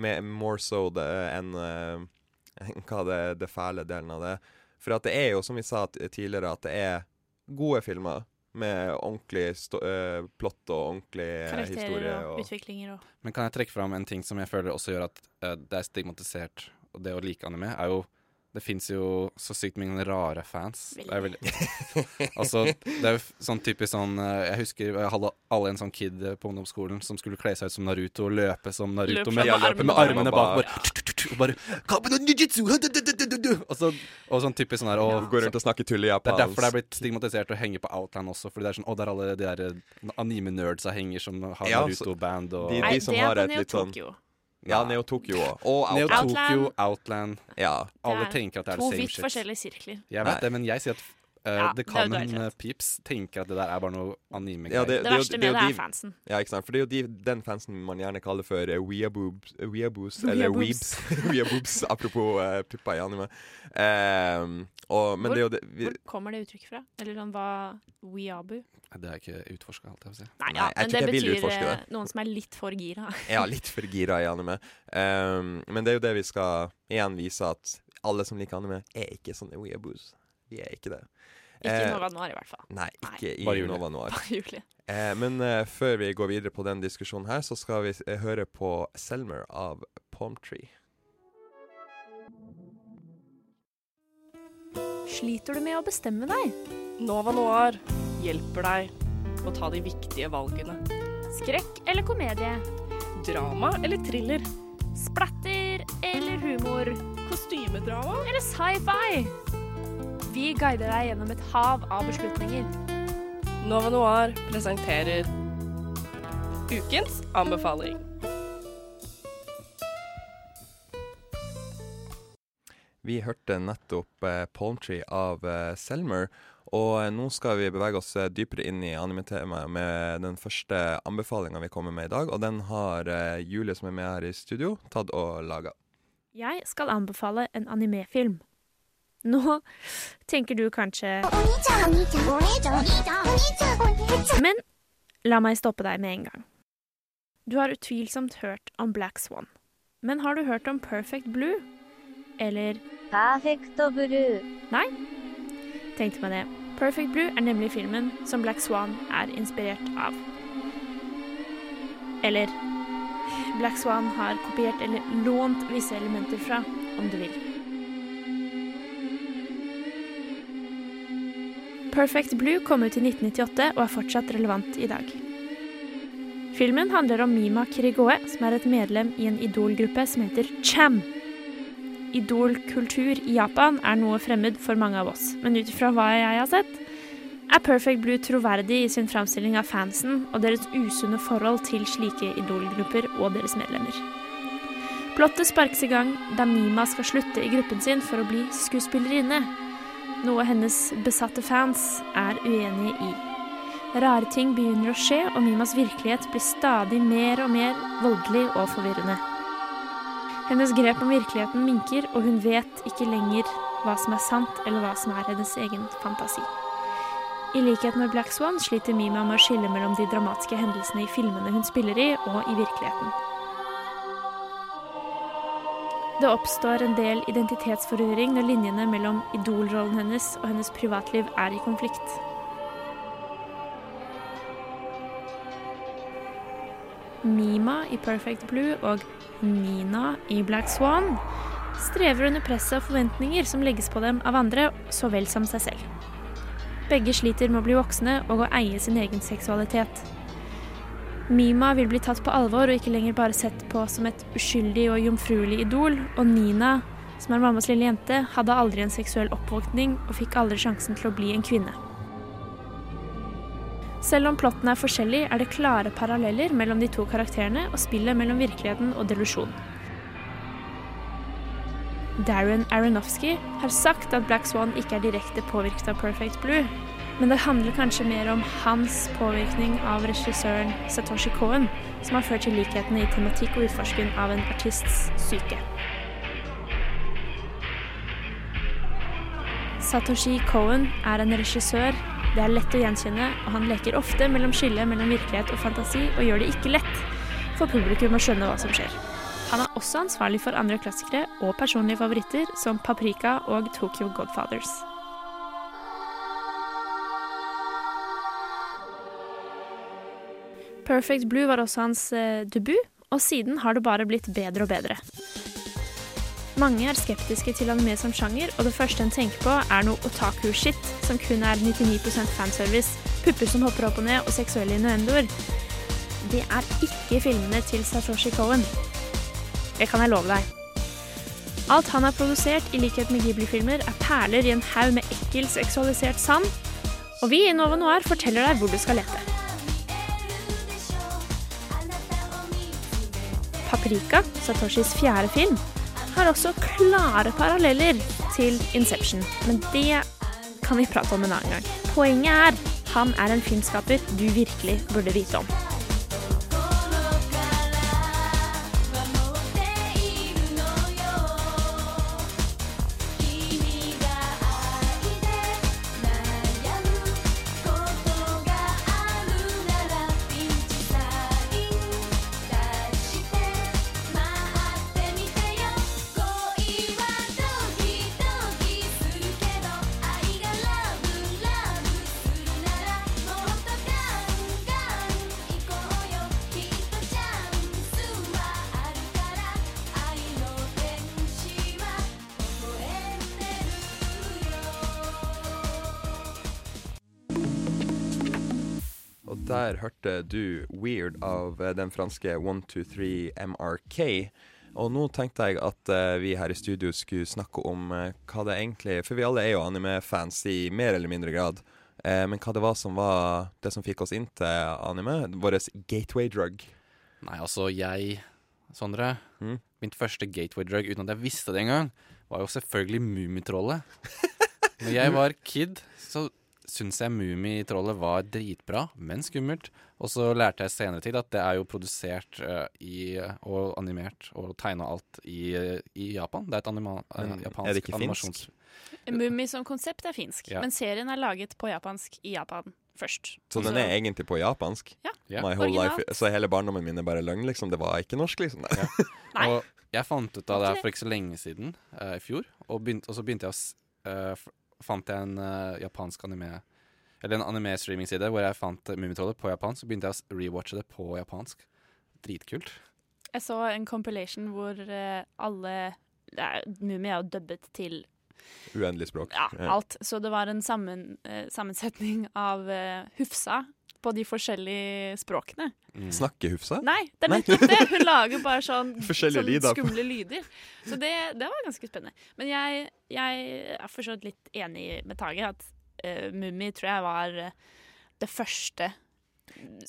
med more so enn enn hva det, det fæle delen av det. For at det er jo, som vi sa tidligere, at det er gode filmer med ordentlig sto eh, plott og ordentlig Karakterer historie. Karakterer og Og, utviklinger og Men kan jeg trekke fram en ting som jeg føler også gjør at uh, det er stigmatisert, og det å like anime, er jo det fins jo så sykt mange rare fans. Det er veldig, altså, det er jo sånn typisk sånn eh, Jeg husker jeg hadde alle en sånn kid eh, på ungdomsskolen som skulle kle seg ut som Naruto og løpe som Naruto Løpe med, med med, armene armene bak. bak. Bare, og bare og, så, og sånn typisk sånn der og, Går rundt og snakker tull i Det er derfor det er blitt stigmatisert å henge på Outland også. Fordi det er sånn, å, der alle de der eh, anime-nerdsa henger som har Naruto-band og de, Nei, de som det har et litt sånn. Ja, Neo Tokyo òg. Og Neo Tokyo, Outland Ja. Alle er tenker at det er To the same vidt forskjellige sirkler. Jeg Nei. vet det, men jeg sier at uh, Ja, The det Common Peeps tenker at det der er bare noe anime-greier. Ja, det- Det det, verste er med det er fansen. Ja, ikke sant? For det er jo de, den fansen man gjerne kaller for uh, weaboobs, uh, weaboos, eller weebs. weaboobs, apropos uh, pupper i anime. Ehm, og, men Hvor- det det vi, Hvor kommer det uttrykket fra? Eller sånn hva weabu? Det er ikke utforska, alt jeg vil si. Nei, Nei, ja, jeg men det jeg betyr utforske det. eh, noen som er litt for gira. Ja, litt for gira i anime. Um, men det er jo det vi skal igjen vise, at alle som liker anime, er ikke sånne weaboos. Vi er ikke det. Ikke Eh, i Nova Noir, i hvert fall. Nei, ikke i Bare Julie. Nova Noir. Eh, men eh, før vi går videre på den diskusjonen her, så skal vi eh, høre på Selmer av Palm Tree. Sliter du med å bestemme deg? Nova Noir hjelper deg å ta de viktige valgene. Skrekk eller komedie? Drama eller thriller? Splatter eller humor? Kostymedrama? Eller sci-fi? Vi guider deg gjennom et hav av beslutninger. Nova Noir presenterer ukens anbefaling. Vi hørte nettopp eh, Palm Tree av eh, Selmer, og eh, nå skal vi bevege oss eh, dypere inn i anime-temaet med den første anbefalinga vi kommer med i dag, og den har eh, Julie, som er med her i studio, tatt og laga. Jeg skal anbefale en animefilm. Nå tenker du kanskje Men la meg stoppe deg med en gang. Du har utvilsomt hørt om Black Swan. Men har du hørt om Perfect Blue? Eller Perfect blue. Nei? Tenkte meg det. Perfect Blue er nemlig filmen som Black Swan er inspirert av. Eller Black Swan har kopiert eller lånt visse elementer fra, om du vil. Perfect Blue kom ut i 1998 og er fortsatt relevant i dag. Filmen handler om Mima Kirigoe, som er et medlem i en idolgruppe som heter Cham. Idolkultur i Japan er noe fremmed for mange av oss, men ut ifra hva jeg har sett, Er Perfect Blue troverdig i sin framstilling av fansen og deres usunne forhold til slike idolgrupper og deres medlemmer? Plottet sparkes i gang da Mima skal slutte i gruppen sin for å bli skuespillerinne, noe hennes besatte fans er uenige i. Rare ting begynner å skje, og Mimas virkelighet blir stadig mer og mer voldelig og forvirrende. Hennes grep om virkeligheten minker, og hun vet ikke lenger hva som er sant, eller hva som er hennes egen fantasi. I likhet med Black Swan sliter Mima med å skille mellom de dramatiske hendelsene i filmene hun spiller i, og i virkeligheten. Det oppstår en del identitetsforvirring når linjene mellom idolrollen hennes og hennes privatliv er i konflikt. Mima i Perfect Blue og Nina i Black Swan strever under presset og forventninger som legges på dem av andre så vel som seg selv. Begge sliter med å bli voksne og å eie sin egen seksualitet. Mima vil bli tatt på alvor og ikke lenger bare sett på som et uskyldig og jomfruelig idol, og Nina, som er mammas lille jente, hadde aldri en seksuell oppvåkning og fikk aldri sjansen til å bli en kvinne. Selv om plottene er forskjellig, er det klare paralleller mellom de to karakterene og spillet mellom virkeligheten og delusjon. Darren Aronofsky har sagt at Black Swan ikke er direkte påvirket av Perfect Blue, men det handler kanskje mer om hans påvirkning av regissøren Satoshi Cohen, som har ført til likhetene i tematikk og utforsken av en artists syke. Satoshi Cohen er en regissør det er lett å gjenkjenne, og han leker ofte mellom skillet mellom virkelighet og fantasi, og gjør det ikke lett for publikum å skjønne hva som skjer. Han er også ansvarlig for andre klassikere og personlige favoritter som Paprika og Tokyo Godfathers. Perfect Blue var også hans eh, debut, og siden har det bare blitt bedre og bedre. Mange er skeptiske til anime som sjanger, og det første en tenker på, er noe otaku-shit, som kun er 99% fanservice, pupper som hopper opp og ned, og seksuelle innuendoer. Det er ikke filmene til Satoshi Cohen. Det kan jeg love deg. Alt han har produsert, i likhet med Ghibli-filmer, er perler i en haug med ekkel, seksualisert sand. Og vi i Nova Noir forteller deg hvor du skal lete. Paprika, Satoshis fjerde film, har også klare paralleller til Inception, men det kan vi prate om en annen gang. Poenget er han er en filmskaper du virkelig burde vite om. Der hørte du 'Weird' av eh, den franske 123 MRK. Og nå tenkte jeg at uh, vi her i studio skulle snakke om uh, hva det egentlig For vi alle er jo anime-fans i mer eller mindre grad. Uh, men hva det var som var det som fikk oss inn til anime? Vår gateway drug. Nei, altså, jeg, Sondre Mm. Mitt første gateway drug, uten at jeg visste det engang, var jo selvfølgelig Mummitrollet. Når jeg var kid, så syns jeg Mummitrollet var dritbra, men skummelt. Og så lærte jeg senere tid at det er jo produsert uh, i, og animert og tegna alt i, i Japan. Det er et anima, eh, Men japansk er det ikke animasjons... Mummi som konsept er finsk, Ja. men serien er laget på japansk i Japan først. Så den er egentlig på japansk? Ja, Ja. My whole life, så hele barndommen min er bare løgn, liksom? Det var ikke norsk, liksom? Nei. Og jeg fant ut av det her for ikke så lenge siden, uh, i fjor. Og, begynt, og så begynte jeg å eh, f- fant jeg en uh, japansk anime Eller en anime-streamingside hvor jeg fant Mummitrollet på japansk. Så begynte jeg å rewatche det på japansk. Dritkult. Jeg så en compilation hvor uh, alle er- Mummi er jo dubbet til Uendelig språk. ja, alt. Så det var en sammen, uh, sammensetning av Hufsa på de forskjellige språkene. Snakke Hufsa? Nei, det er nettopp det! Hun lager bare sånn, sånn lyder. skumle lyder. Så det, det var ganske spennende. Men jeg, jeg er for så vidt litt enig med Tage at uh, Mummi tror jeg var eh, det første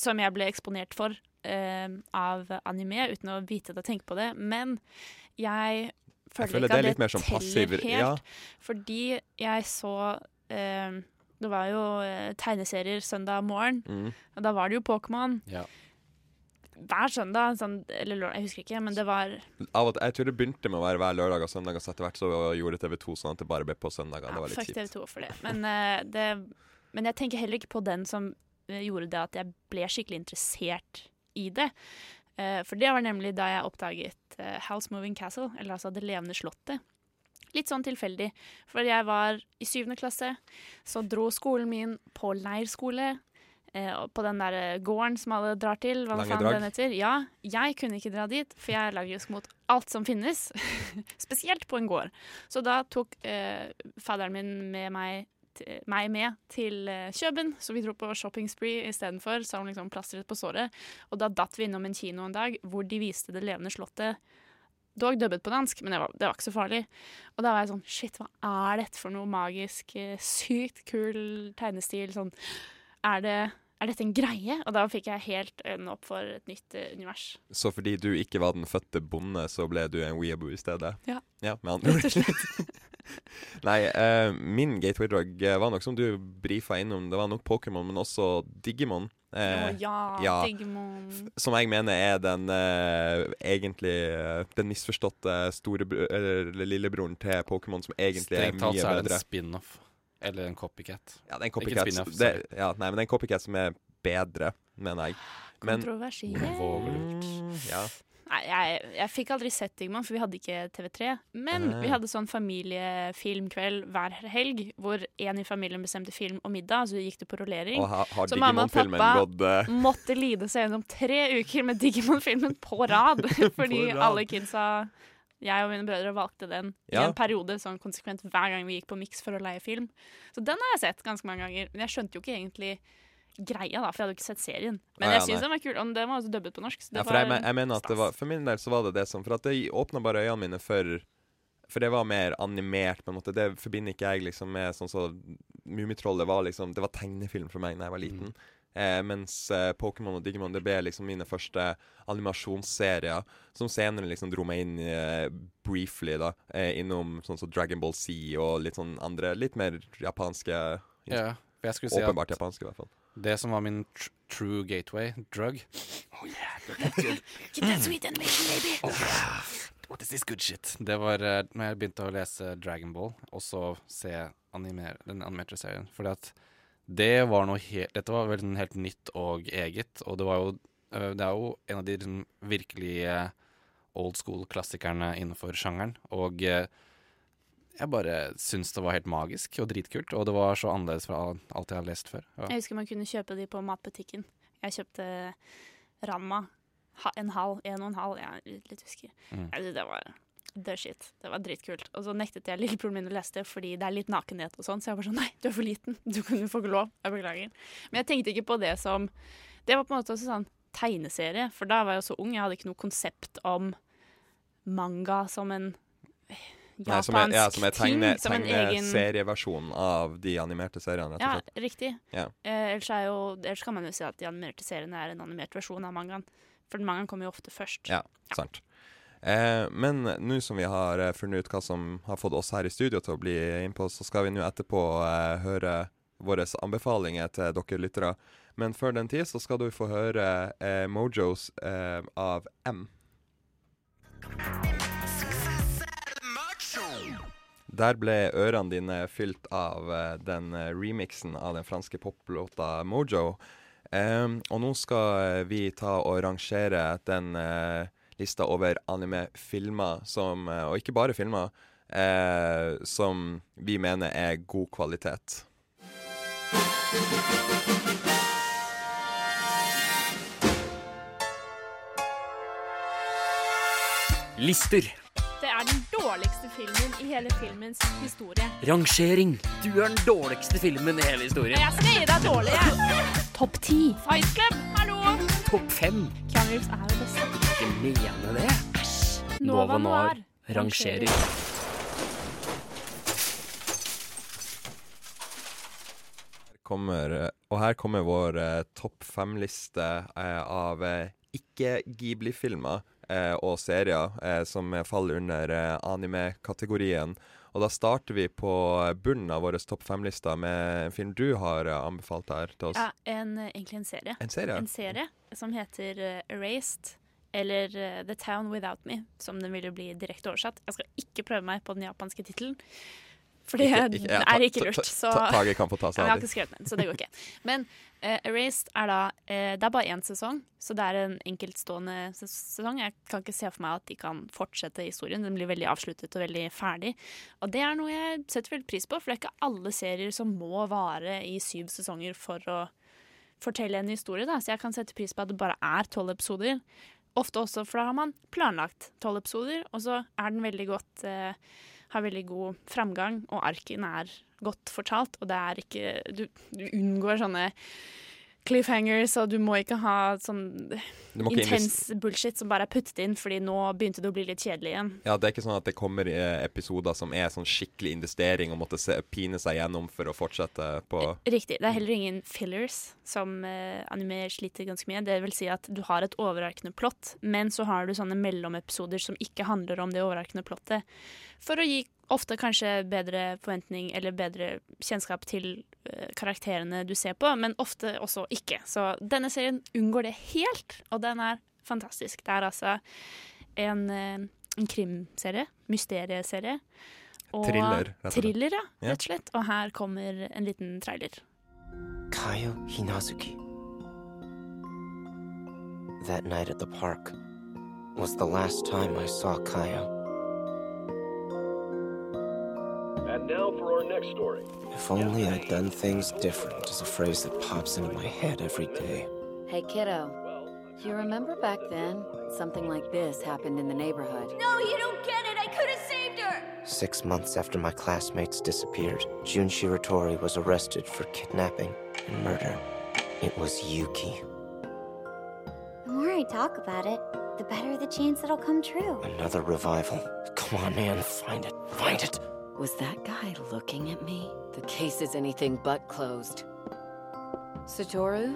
som jeg ble eksponert for uh, av anime, uten å vite det og tenke på det. Men jeg føler, føler ikke at litt mer sånn teller helt. ja. Fordi jeg så eh, Det var jo eh, tegneserier søndag morgen, Mm. og da var det jo Pokémon. Ja. Hver søndag, sånn, eller lørdag, jeg husker ikke, men det var Av og til, jeg tror det begynte med å være hver lørdag og søndag, og så etter hvert så gjorde TV2 sånn at det bare ble på søndager. det var litt kjipt. TV2 for det. Men, eh, det. men jeg tenker heller ikke på den som eh, gjorde det at jeg ble skikkelig interessert i det. Eh, for det var nemlig da jeg oppdaget eh, House Moving Castle, eller altså Det levende slottet. Litt sånn tilfeldig. For jeg var i syvende klasse, så dro skolen min på leirskole. Eh, på den der eh, gården som alle drar til. Hva faen den heter. Ja, jeg kunne ikke dra dit, for jeg er allergisk mot alt som finnes. Spesielt på en gård. Så da tok eh, fadderen min med meg, meg med til eh, Kjøben, så vi dro på shopping spree istedenfor, som liksom plastret på såret. Og da datt vi innom en kino en dag hvor de viste Det levende slottet. Dog dubbet på dansk, men det var, det var ikke så farlig. Og da var jeg sånn Shit, hva er dette for noe magisk, eh, sykt kul tegnestil? Sånn Er det er dette en greie? Og da fikk jeg helt øynene opp for et nytt uh, univers. Så fordi du ikke var den fødte bonde, så ble du en weeaboo i stedet? Ja. ja med andre ord. Nei, uh, min gateway drug var nok som du brifa innom. Det var nok Pokémon, men også Digimon. Eh, ja, ja, Digimon. Som jeg mener er den eh, egentlig eh, Den misforståtte store eller lillebroren til Pokémon, som egentlig er Strengt talt mye så er det bedre. en spin-off. Eller en copycat. Ja, det er en copycat. spin-off, det, ja, nei, men det er en copycat som er bedre, mener jeg. Men Kontroversielt. Mm, ja. Nei, jeg, jeg fikk aldri sett Digimon, for vi hadde ikke TV3. Men Nei. vi hadde sånn familiefilmkveld hver helg, hvor en i familien bestemte film og middag, så gikk det på rullering. Og ha- har så mamma og pappa gått, uh... måtte lide seg gjennom tre uker med Digimon-filmen på rad, fordi rad. alle kidsa jeg og mine brødre valgte den i en periode sånn konsekvent hver gang vi gikk på Mix for å leie film. Så den har jeg sett ganske mange ganger. Men jeg skjønte jo ikke egentlig greia, da, for jeg hadde jo ikke sett serien. Men Ah, ja, jeg syns den var kul, og den var også dubbet på norsk. Så det Ja, for jeg, men- jeg mener at det var For min del så var det det som For at det åpna bare øynene mine for For det var mer animert, på en måte. Det forbinder ikke jeg liksom med sånn så Mummitrollet var liksom Det var tegnefilm for meg da jeg var liten. Eh, mens eh, Pokémon og Digimon det ble liksom mine første animasjonsserier, som senere liksom dro meg inn eh, briefly, da, eh, innom sånn som Dragon Ball Z og litt sånn andre, litt mer japanske Ja, for jeg skulle si Åpenbart at japanske, i hvert fall. Det som var min tr true gateway drug Get that sweet animation, baby! What is this good shit? Det var uh, når jeg begynte å lese Dragon Ball, og så se animer den animerte serien. Fordi at det var noe helt Dette var veldig helt nytt og eget, og det var jo øh, Det er jo en av de liksom, virkelig eh, old school-klassikerne innenfor sjangeren. Og eh, jeg bare syns det var helt magisk og dritkult, og det var så annerledes fra alt jeg har lest før. Ja. Jeg husker man kunne kjøpe de på matbutikken. Jeg kjøpte Ranma. En halv, en og en halv. Jeg er litt, husker. Mm. Jeg Det var the shit. Det var dritkult. Og så nektet jeg lillebroren min å lese det fordi det er litt nakenhet og sånn. Så jeg var sånn nei, du er for liten. Du kan jo få ikke lov. Jeg beklager. Men jeg tenkte ikke på det som Det var på en måte også sånn tegneserie, for da var jeg så ung. Jeg hadde ikke noe konsept om manga som en Nei, som er, ja, som er tegne, ting. Som en egen serieversjon av de animerte seriene, Ja, riktig. Ja. Eh, ellers, er jo, ellers kan man jo si at de animerte seriene er en animert versjon av mangaen. For mangaen kommer jo ofte først. Ja, sant. Eh, men nå som vi har eh, funnet ut hva som har fått oss her i studio til å bli innpå, så skal vi nå etterpå eh, høre våre anbefalinger til dere lyttere. Men før den tid så skal du få høre eh, Mojos eh, av M. Der ble ørene dine fylt av eh, den eh, remixen av den franske poplåta Mojo. Um, og nå skal eh, vi ta og rangere den uh, lista over anime-filmer som uh, Og ikke bare filmer, Uh, som vi mener er god kvalitet. Lister. Dårligste filmen i hele filmens historie. Rangering. Du er den dårligste filmen i hele historien. Jeg skal gi deg dårlig, jeg. Topp ti. Fight Club, hallo! Topp fem. Keanu Reeves er det beste. Ikke mene det. Æsj. Nova Noir. rangerer. kommer, eh, og her kommer vår eh, topp fem-liste eh, av eh, ikke-Ghibli-filmer eh, og serier eh, som faller under eh, anime-kategorien. Og da starter vi på bunnen av vår topp fem-lista med en film du har eh, anbefalt her til oss. Ja, en, eh, egentlig en serie. En serie? En serie som heter eh, Erased, eller eh, The Town Without Me, som den vil bli direkte oversatt. Jeg skal ikke prøve meg på den japanske tittelen. For det Ikke- ikke- ja, ta- er ikke lurt. Så ta- Tage kan få ta seg av men Jeg har det. ikke skrevet den, så det går ikke. Men uh, Erased er da uh, Det er bare én sesong, så det er en enkeltstående sesong. Jeg kan ikke se for meg at de kan fortsette historien. Den blir veldig avsluttet og veldig ferdig. Og det er noe jeg setter veldig pris på, for det er ikke alle serier som må vare i syv sesonger for å fortelle en historie. Da. Så jeg kan sette pris på at det bare er tolv episoder. Ofte også, for da har man planlagt tolv episoder, og så er den veldig godt eh, har veldig god framgang, og arken er godt fortalt, og det er ikke Du, du unngår sånne cliffhangers, og du må ikke ha sånn intens bullshit som bare er puttet inn, fordi nå begynte det å bli litt kjedelig igjen. Ja, Det er ikke sånn at det kommer eh, episoder som er sånn skikkelig investering og måtte se, pine seg gjennom for å fortsette på Riktig. Det er heller ingen fillers, som eh, anime sliter ganske mye. Det vil si at du har et overarkende plott, men så har du sånne mellomepisoder som ikke handler om det overarkende plottet, for å gi ofte kanskje bedre forventning eller bedre kjennskap til eh, karakterene du ser på, men ofte også ikke. Så denne serien unngår det helt, og den er fantastisk. Det er altså en, eh, en krimserie, mysterieserie. Og Thriller, rett og slett. Thriller, ja, Ja. rett og slett. Og her kommer en liten trailer. Kayo Hinazuki. That night at the park was the last time I saw Kayo. And now for our next story. If only I'd done things different is a phrase that pops into my head every day. Hey, kiddo. You remember back then? Something like this happened in the neighborhood. No, you don't get it. I could have saved her. Six months after my classmates disappeared, Jun Shiratori was arrested for kidnapping and murder. It was Yuki, The more I talk about it, the better the chance it'll come true. another revival. Come on, man, find it, find it. Was that guy looking at me? The case is anything but closed. Satoru?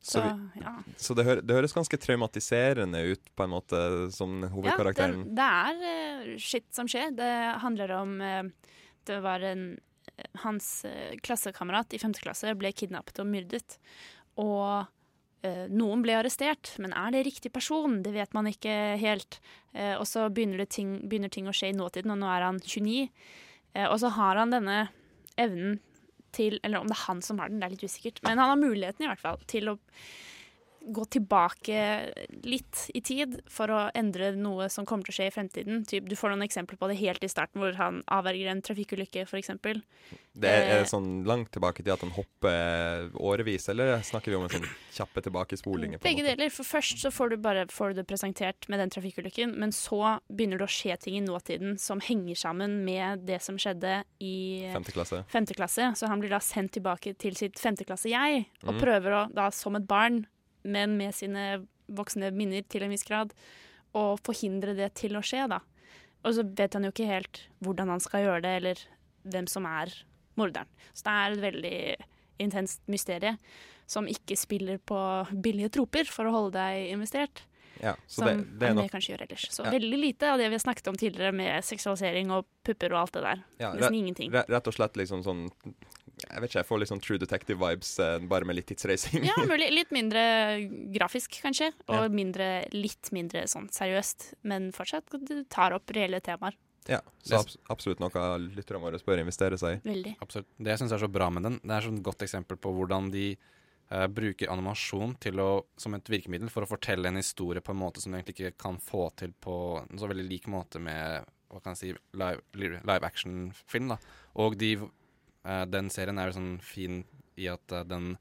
Så, vi, Så, ja. så det, hø det høres ganske traumatiserende ut, på en måte, som hovedkarakteren. Ja, det, det er uh, shit som skjer. Det handler om uh, Det var en eh, Hans uh, klassekamerat i femte klasse ble kidnappet og myrdet. Og noen ble arrestert, men er det riktig person? Det vet man ikke helt. Eh, og så begynner, ting, begynner ting å skje i nåtiden, og nå er han 29. Eh, og så har han denne evnen til Eller om det er han som har den, det er litt usikkert. Men han har muligheten i hvert fall til å gå tilbake litt i tid for å endre noe som kommer til å skje i fremtiden. Typ, du får noen eksempler på det helt i starten, hvor han avverger en trafikkulykke, f.eks. Det er, er Eh, det sånn langt tilbake til at han hopper årevis, eller snakker vi om en sånn kjappe tilbakespolinger? Begge deler. For først så får du bare får du det presentert med den trafikkulykken, men så begynner det å skje ting i nåtiden som henger sammen med det som skjedde i Femte klasse. femte klasse. Så han blir da sendt tilbake til sitt femteklasse-jeg, og Mm. prøver å da som et barn, men med sine voksne minner til en viss grad, og forhindre det til å skje, da. Og så vet han jo ikke helt hvordan han skal gjøre det, eller hvem som er morderen. Så det er et veldig intenst mysterie som ikke spiller på billige troper for å holde deg investert. Ja, så som det, det er nok kanskje gjør ellers. Så Ja. veldig lite av det vi har snakket om tidligere med seksualisering og pupper og alt det der. ja, Nesten ingenting. Rett og slett liksom sånn Jeg vet ikke, jeg får litt sånn True Detective-vibes, eh, bare med litt tidsreising. Ja, mulig. Litt mindre grafisk, kanskje. Og Ja. mindre, litt mindre sånn seriøst. Men fortsatt du tar opp reelle temaer. Ja, så abs absolutt noe lytterne våre bør investere seg i. Veldig. Absolutt. Det jeg syns er så bra med den, det er sånn et godt eksempel på hvordan de eh, bruker animasjon til å, som et virkemiddel for å fortelle en historie på en måte som du egentlig ikke kan få til på en så veldig lik måte med hva kan jeg si, live, live action-film. da. Og de, eh, den serien er jo sånn fin i at uh, den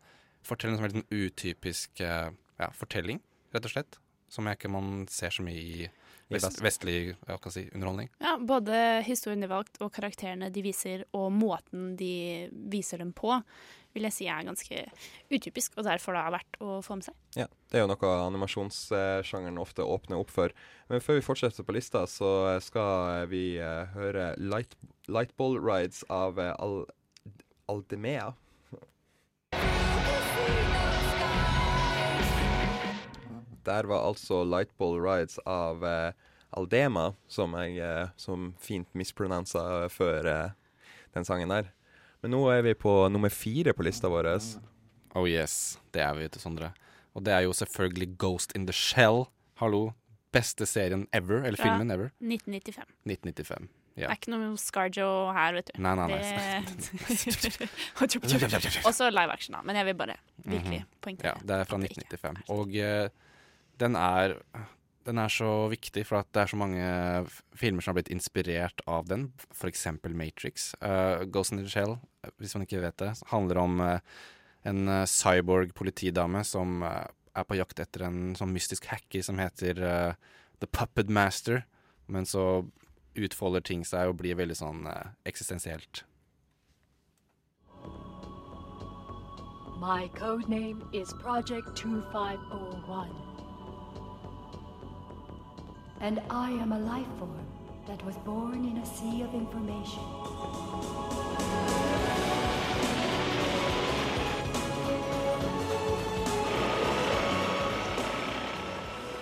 forteller en sånn veldig sånn utypisk uh, ja, fortelling, rett og slett. Som jeg ikke man ser så mye i vest, vestlig jeg si, underholdning. Ja, både historien de valgt, og karakterene de viser, og måten de viser dem på, vil jeg si er ganske utypisk, og derfor da er verdt å få med seg. Ja, Det er jo noe animasjonssjangeren ofte åpner opp for. Men før vi fortsetter på lista, så skal vi høre Light, Lightball Rides av Al Aldemea. Der var altså Lightball Rides av eh, Aldema, som jeg eh, som fint misprononsa før eh, den sangen der. Men nå er vi på nummer fire på lista vår. Oh yes, det er vi, vet du, Sondre. Og det er jo selvfølgelig Ghost in the Shell. Hallo. Beste serien ever, eller Fra filmen ever. 1995. 1995. Det er ikke noe Scarjo her, vet du. Nei, nei, nei. Det- Også live action, da. Men jeg vil bare virkelig Mhm. poengtere. Ja, det er fra 1995. Og uh, den er den er så viktig, for at det er så mange filmer som har blitt inspirert av den. F.eks. Matrix. Uh, Ghost in the Shell, hvis man ikke vet det, handler om uh, en cyborg politidame som er på jakt etter en sånn mystisk hacker som heter The Puppet Master. Men så utfolder ting seg og blir veldig sånn eh, eksistensielt. My code name is Project 2501. And I am a life form that was born in a sea of information.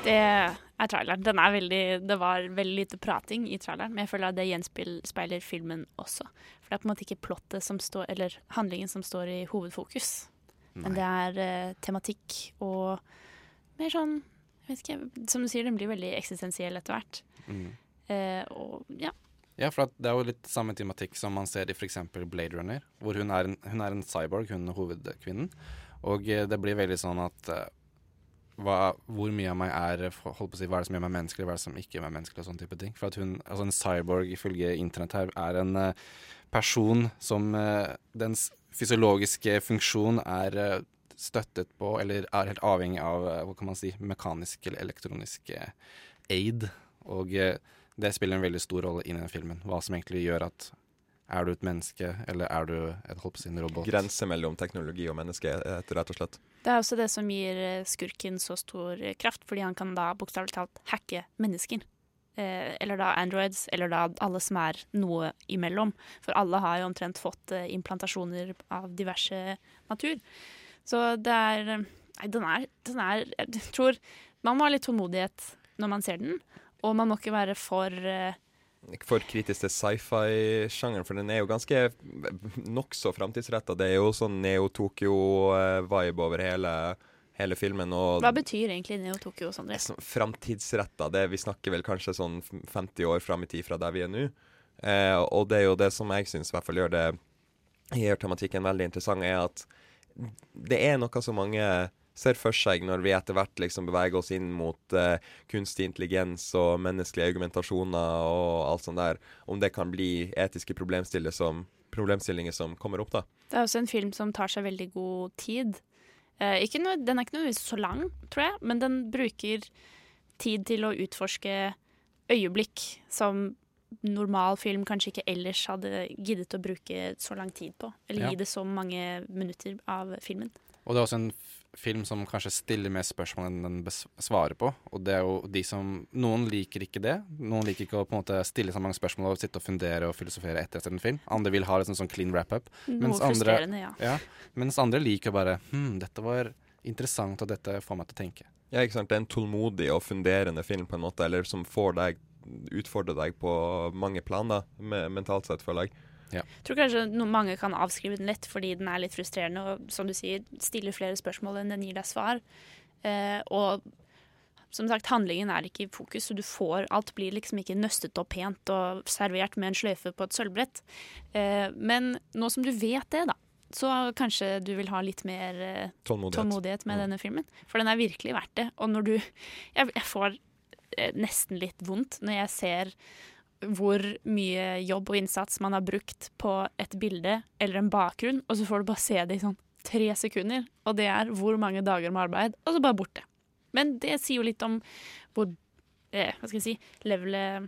Det er traileren. Den er veldig, det var veldig lite prating i traileren, men jeg føler at det gjenspeiler filmen også. For det er på en måte ikke plottet som står, eller handlingen som står i hovedfokus. Men det er eh, tematikk og mer sånn jeg vet ikke, Som du sier, den blir veldig eksistensiell etter hvert. Mm. Eh, og ja. Ja, for det er jo litt samme tematikk som man ser i f.eks. Blade Runner, hvor hun er, en, hun er en cyborg, hun er hovedkvinnen. Og eh, det blir veldig sånn at eh, hva, hvor mye av meg er eh, holdt på å si, Hva er det som gjør meg menneskelig, hva er det som ikke gjør meg menneskelig, og sånne type ting. For at hun, altså En cyborg ifølge internett her er en eh, person som eh, dens fysiologiske funksjon er støttet på, eller er helt avhengig av hva kan man si, mekanisk eller elektronisk aid. Og det spiller en veldig stor rolle i den filmen. Hva som egentlig gjør at er du et menneske, eller er du et holdt på robot? Grense mellom teknologi og menneske, eh, rett og slett. Det er også det som gir eh, skurken så stor eh, kraft, fordi han kan da bokstavelig talt hacke mennesker. Eh, eller da androids, eller da alle som er noe imellom. For alle har jo omtrent fått implantasjoner av diverse natur. Så det er Nei, den er, den er Jeg tror man må ha litt tålmodighet når man ser den, og man må ikke være for eh, for kritisk til sci-fi-sjangeren, for den er jo ganske nokså framtidsretta. Det er jo sånn Neo-Tokyo-vibe over hele, hele filmen. Hva betyr egentlig Neo Tokyo, Sondre? sånn framtidsretta. Det Vi snakker vel kanskje sånn 50 år fram i tid fra der vi er nå. Eh, og det er jo det som jeg syns i hvert fall gjør det gjør tematikken veldig interessant, er at det er noe så mange ser for seg når vi etter hvert liksom beveger oss inn mot eh, kunstig intelligens og menneskelige argumentasjoner og alt sånt der, om det kan bli etiske problemstillinger som, problemstillinger som kommer opp, da. Det er også en film som tar seg veldig god tid. Eh, ikke noe, den er ikke nødvendigvis så lang, tror jeg, men den bruker tid til å utforske øyeblikk som normal film kanskje ikke ellers hadde giddet å bruke så lang tid på. Eller Ja. gi det så mange minutter av filmen. Og det er også en film som kanskje stiller mer spørsmål enn den svarer på. Og det er jo de som Noen liker ikke det. Noen liker ikke å på en måte stille så mange spørsmål og sitte og fundere og filosofere etter etter en film. Andre vil ha en sånn, clean wrap-up. Mens andre- frustrerende, ja. Mens andre liker bare Hm, dette var interessant, og dette får meg til å tenke. Ja, ikke sant. Det er en tålmodig og funderende film, på en måte, eller som får deg utfordrer deg på mange planer, mentalt sett, føler jeg. Jeg tror kanskje noen, mange kan avskrive den lett fordi den er litt frustrerende og som du sier, stiller flere spørsmål enn den gir deg svar. Eh, og som sagt, handlingen er ikke i fokus, så du får Alt blir liksom ikke nøstet opp pent og servert med en sløyfe på et sølvbrett. Eh, men nå som du vet det, da, så kanskje du vil ha litt mer eh, Tålmodighet. med denne filmen. For den er virkelig verdt det. Og når du Jeg, jeg får eh, nesten litt vondt når jeg ser hvor mye jobb og innsats man har brukt på et bilde eller en bakgrunn, og så får du bare se det i sånn tre sekunder. Og det er hvor mange dager med arbeid, og så bare borte. Men det sier jo litt om hvor eh, Hva skal jeg si Levelet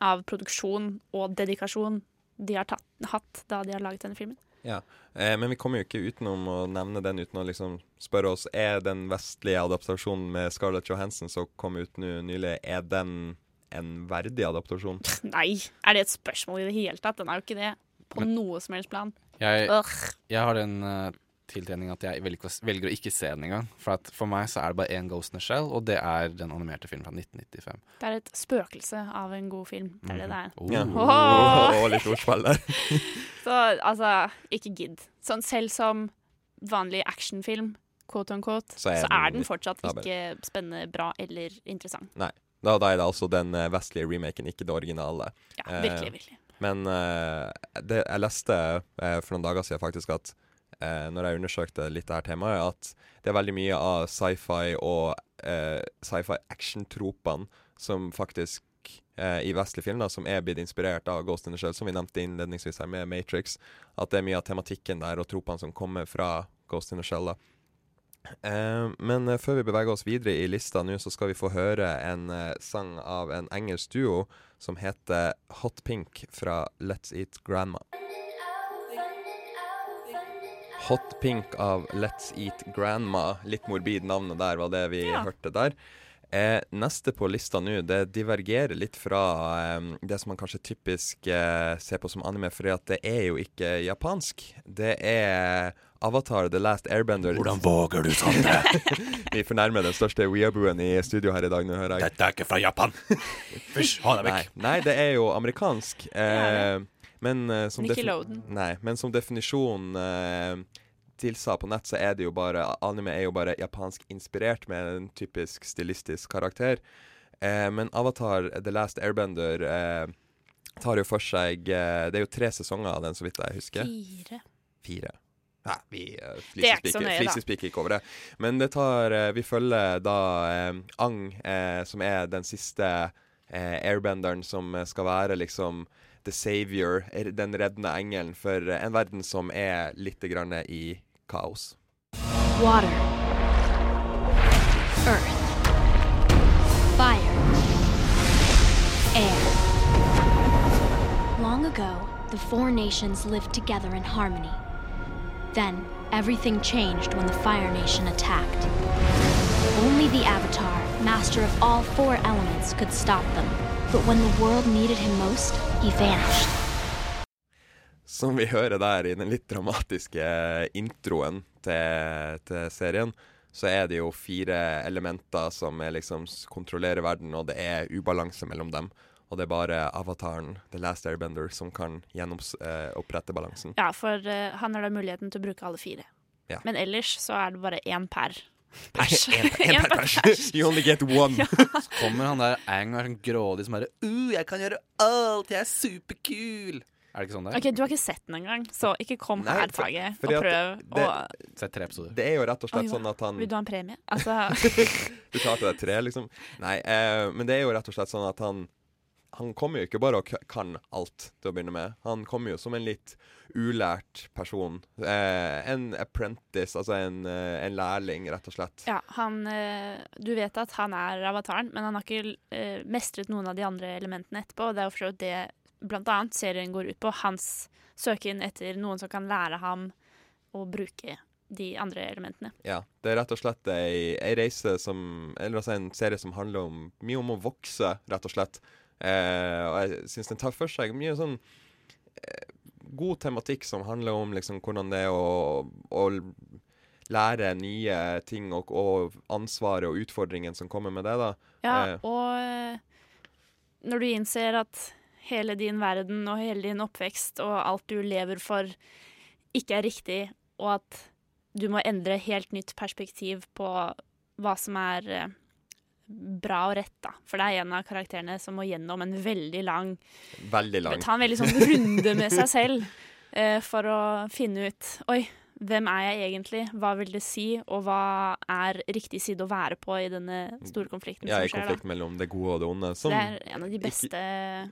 av produksjon og dedikasjon de har tatt, hatt da de har laget denne filmen. Ja, eh, Men vi kommer jo ikke utenom å nevne den uten å liksom spørre oss Er den vestlige adaptasjonen med Scarlett Johansson som kom ut nylig, er den en verdig adaptasjon? Nei, er det et spørsmål i det hele tatt? Den er jo ikke det på Men- noe som helst plan. Jeg, jeg har den uh, tiltrening at jeg velger, velger å ikke se den engang. For at for meg så er det bare én Ghost in a Shell, og det er den animerte filmen fra 1995. Det er et spøkelse av en god film. Det er det det er. Ja. Åh! Og litt ordspill der. Så altså, ikke gidd. Sånn selv som vanlig actionfilm, quote on quote, Så så er er, den den fortsatt ikke spennende, bra eller interessant. Nei. Da, da er det altså den eh, vestlige remaken, ikke det originale. Ja, Eh, virkelig, virkelig. Men eh, det, jeg leste for noen dager siden faktisk at eh, når jeg undersøkte litt det her temaet, at det er veldig mye av sci-fi og eh, sci-fi action-tropene som faktisk i vestlige filmer som er blitt inspirert av Ghost in the Shell, som vi nevnte innledningsvis her med Matrix. At det er mye av tematikken der og tropene som kommer fra Ghost in the Shell. da. Eh, men eh, før vi beveger oss videre i lista nå, så skal vi få høre en eh, sang av en engelsk duo som heter Hot Pink fra Let's Eat Grandma. Hot Pink av Let's Eat Grandma. Litt morbid navnet der, var det vi Ja. hørte der. Eh, neste på lista nå, det divergerer litt fra eh, det som man kanskje typisk eh, ser på som anime, for det er jo ikke japansk. Det er Avatar The Last Airbender. Hvordan våger du, Sandre? vi fornærmer den største weeabooen i studio her i dag, nå hører jeg. Dette er ikke fra Japan. Fysj, ha deg vekk. nei, det er jo amerikansk. Eh, men, eh, som nei, men som definisjon eh, tilsa på nett, så er det jo bare Anime er jo bare japansk inspirert med en typisk stilistisk karakter. Eh, men Avatar The Last Airbender eh, tar jo for seg eh, Det er jo tre sesonger av den, så vidt jeg husker. Fire. Fire. Nei, vi uh, da. flisespiker ikke over det. Men det tar uh, Vi følger da eh, Ang, uh, som er den siste eh, airbenderen som eh, skal være liksom the savior, den reddende engelen for eh, en verden som er litt grann i kaos. Water. Earth. Fire. Air. Long ago, the four nations lived together in harmony. Then, everything changed when the Fire Nation attacked. Only the Avatar, master of all four elements, could stop them. But when the world needed him most, he vanished. Som vi hører der i den litt dramatiske introen til, til serien, så er det jo fire elementer som liksom kontrollerer verden, og det er ubalanse mellom dem. Og det er bare avataren, The Last Airbender, som kan gjenopprette balansen. Ja, for eh, han har da muligheten til å bruke alle fire. Ja. Men ellers så er det bare én per pers. En, en En per pers. You only get one. Så kommer han der Ang og er sånn grådig som bare uh, 'Jeg kan gjøre alt, jeg er superkul'. Er det ikke sånn det er? Ok, Du har ikke sett den engang, så ikke kom Nei, her, Tage, og prøv det- å Sett tre episoder. Det er jo rett og slett Oi, sånn at han Vil du ha en premie? Altså Du klarte deg tre, liksom? Nei, eh, men det er jo rett og slett sånn at han Han kommer jo ikke bare og kan alt til å begynne med. Han kommer jo som en litt ulært person. Eh, en apprentice, altså en, eh, en lærling, rett og slett. Ja, han eh, Du vet at han er avataren, men han har ikke eh, mestret noen av de andre elementene etterpå. Og det er jo for så vidt det blant annet serien går ut på. Hans søken etter noen som kan lære ham å bruke de andre elementene. Ja, det er rett og slett ei, ei reise som Eller altså en serie som handler om mye om å vokse, rett og slett. Eh, og jeg syns den tar for seg mye sånn eh, god tematikk som handler om liksom hvordan det er å, å lære nye ting, og, og ansvaret og utfordringen som kommer med det, da. Ja, Eh, og når du innser at hele din verden og hele din oppvekst og alt du lever for, ikke er riktig, og at du må endre helt nytt perspektiv på hva som er eh, bra og rett, da. For det er en av karakterene som må gjennom en veldig lang veldig lang. Ta en veldig sånn runde med seg selv eh, for å finne ut Oi, hvem er jeg egentlig? Hva vil det si? Og hva er riktig side å være på i denne store konflikten ja, som da Ja, konflikt da? mellom det gode og det onde. som Det er en av de ikke- beste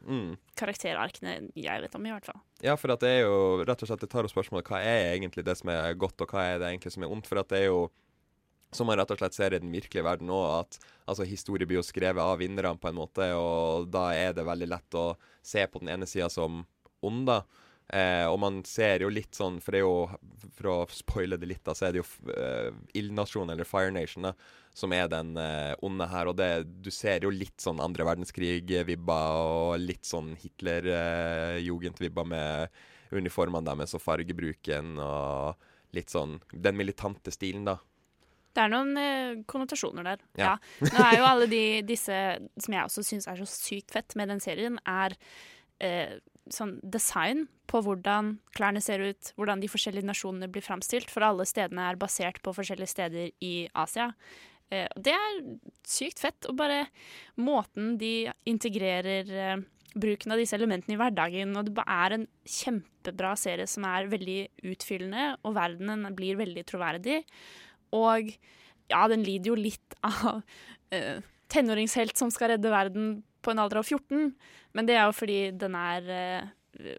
Mm. karakterarkene jeg vet om, i hvert fall. Ja, for at det er jo rett og slett Det tar opp spørsmålet hva er egentlig det som er godt, og hva er det egentlig som er ondt. For at det er jo som man rett og slett ser i den virkelige verden òg, at altså, historie blir jo skrevet av vinnerne på en måte, og da er det veldig lett å se på den ene sida som ond, da. Eh, og man ser jo litt sånn, for det er jo For å spoile det litt, da, så er det jo eh, Ildnasjonen, eller Fire Nation, da, som er den eh, onde her. Og det, du ser jo litt sånn andre verdenskrig-vibber, og litt sånn Hitler-jugend-vibber med uniformene deres og fargebruken og litt sånn den militante stilen, da. Det er noen eh, konnotasjoner der. Ja. Ja. Nå er jo alle de, disse som jeg også syns er så sykt fett med den serien, er eh, sånn design på hvordan klærne ser ut, hvordan de forskjellige nasjonene blir framstilt. For alle stedene er basert på forskjellige steder i Asia. Eh, det er sykt fett. Og bare måten de integrerer eh, bruken av disse elementene i hverdagen. Og det er en kjempebra serie som er veldig utfyllende, og verdenen blir veldig troverdig. Og ja, den lider jo litt av uh, tenåringshelt som skal redde verden på en alder av 14. Men det er jo fordi den er uh,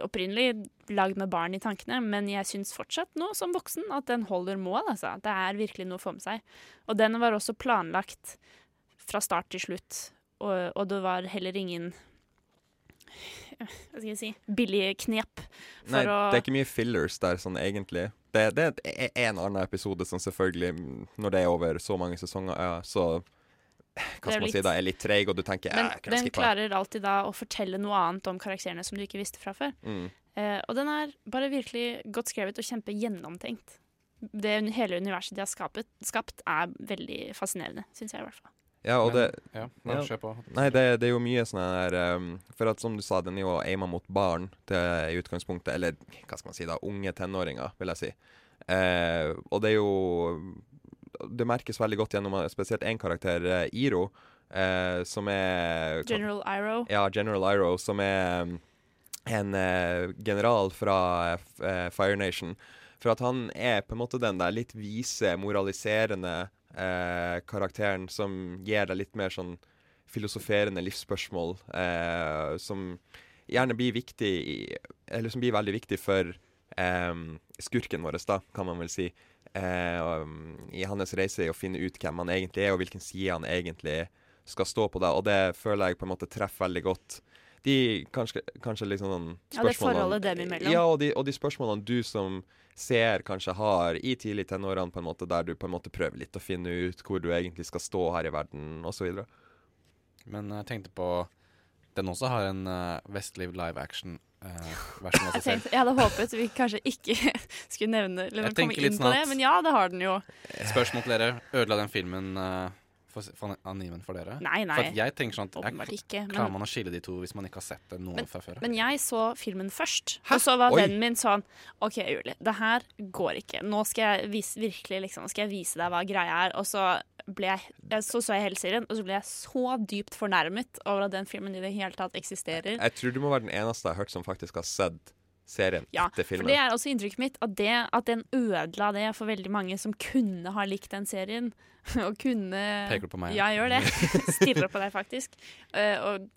opprinnelig lagd med barn i tankene. Men jeg syns fortsatt nå som voksen at den holder mål. Altså. Det er virkelig noe å få med seg. Og den var også planlagt fra start til slutt. Og, og det var heller ingen hva skal jeg si billige knep for Nei, å det er ikke mye fillers der, sånn egentlig. Det, det er en annen episode som selvfølgelig, mm, når det er over så mange sesonger, så Hva skal man si da? Er litt treig, og du tenker Men eh, jeg den klarer alltid da å fortelle noe annet om karakterene som du ikke visste fra før. Mm. Eh, og den er bare virkelig godt skrevet og kjempegjennomtenkt. Det hele universet de har skapet, skapt, er veldig fascinerende, syns jeg i hvert fall. Ja, og Men- det ja, bare Se på. Nei, det, det er jo mye sånn her um, For at som du sa, den er jo aima mot barn det er i utgangspunktet. Eller hva skal man si, da, unge tenåringer, vil jeg si. Uh, og det er jo Det merkes veldig godt gjennom eh, spesielt én karakter, uh, Iro, uh, som er General Iro. Ja, General Iro, som er um, en eh, general fra Fire Nation. For at han er på en måte den der litt vise, moraliserende eh, karakteren som gir deg litt mer sånn filosoferende livsspørsmål, eh, som gjerne blir viktig i, Eller som blir veldig viktig for eh, skurken vår, da, kan man vel si. Eh, um, I hans reise i å finne ut hvem han egentlig er, og hvilken side han egentlig skal stå på. Da. Og det føler jeg på en måte treffer veldig godt. De kanskje, kanskje liksom sånn Ja, det forholdet dem imellom. Ja, og de, og de spørsmålene du som ser kanskje har i tidlig tenårene, på en måte, der du på en måte prøver litt å finne ut hvor du egentlig skal stå her i verden, osv. Men jeg tenkte på Den også har en uh, Vestliv live action-versjon Jeg, tenkte, jeg hadde håpet vi kanskje ikke skulle nevne eller komme inn på det, men ja, det har den jo. Spørsmål til dere. Ødela den filmen uh, for, for animen for dere? Nei, nei. For jeg tenker sånn at Åpenbart jeg, ikke, men- Klarer man å skille de to hvis man ikke har sett det noen Men, fra før? men jeg så filmen først, og så var Oi. vennen min sånn OK, Julie, det her går ikke. Nå skal jeg vise, virkelig liksom, nå skal jeg vise deg hva greia er. Og så, ble jeg, så så jeg hele serien, og så ble jeg så dypt fornærmet over at den filmen i det hele tatt eksisterer. Jeg tror du må være den eneste jeg har hørt som faktisk har sett serien Ja, etter for det er også inntrykket mitt, at, det, at den ødela det for veldig mange som kunne ha likt den serien. Og kunne Peker du på meg? Ja, jeg gjør det. Stirrer på deg, faktisk. Uh, og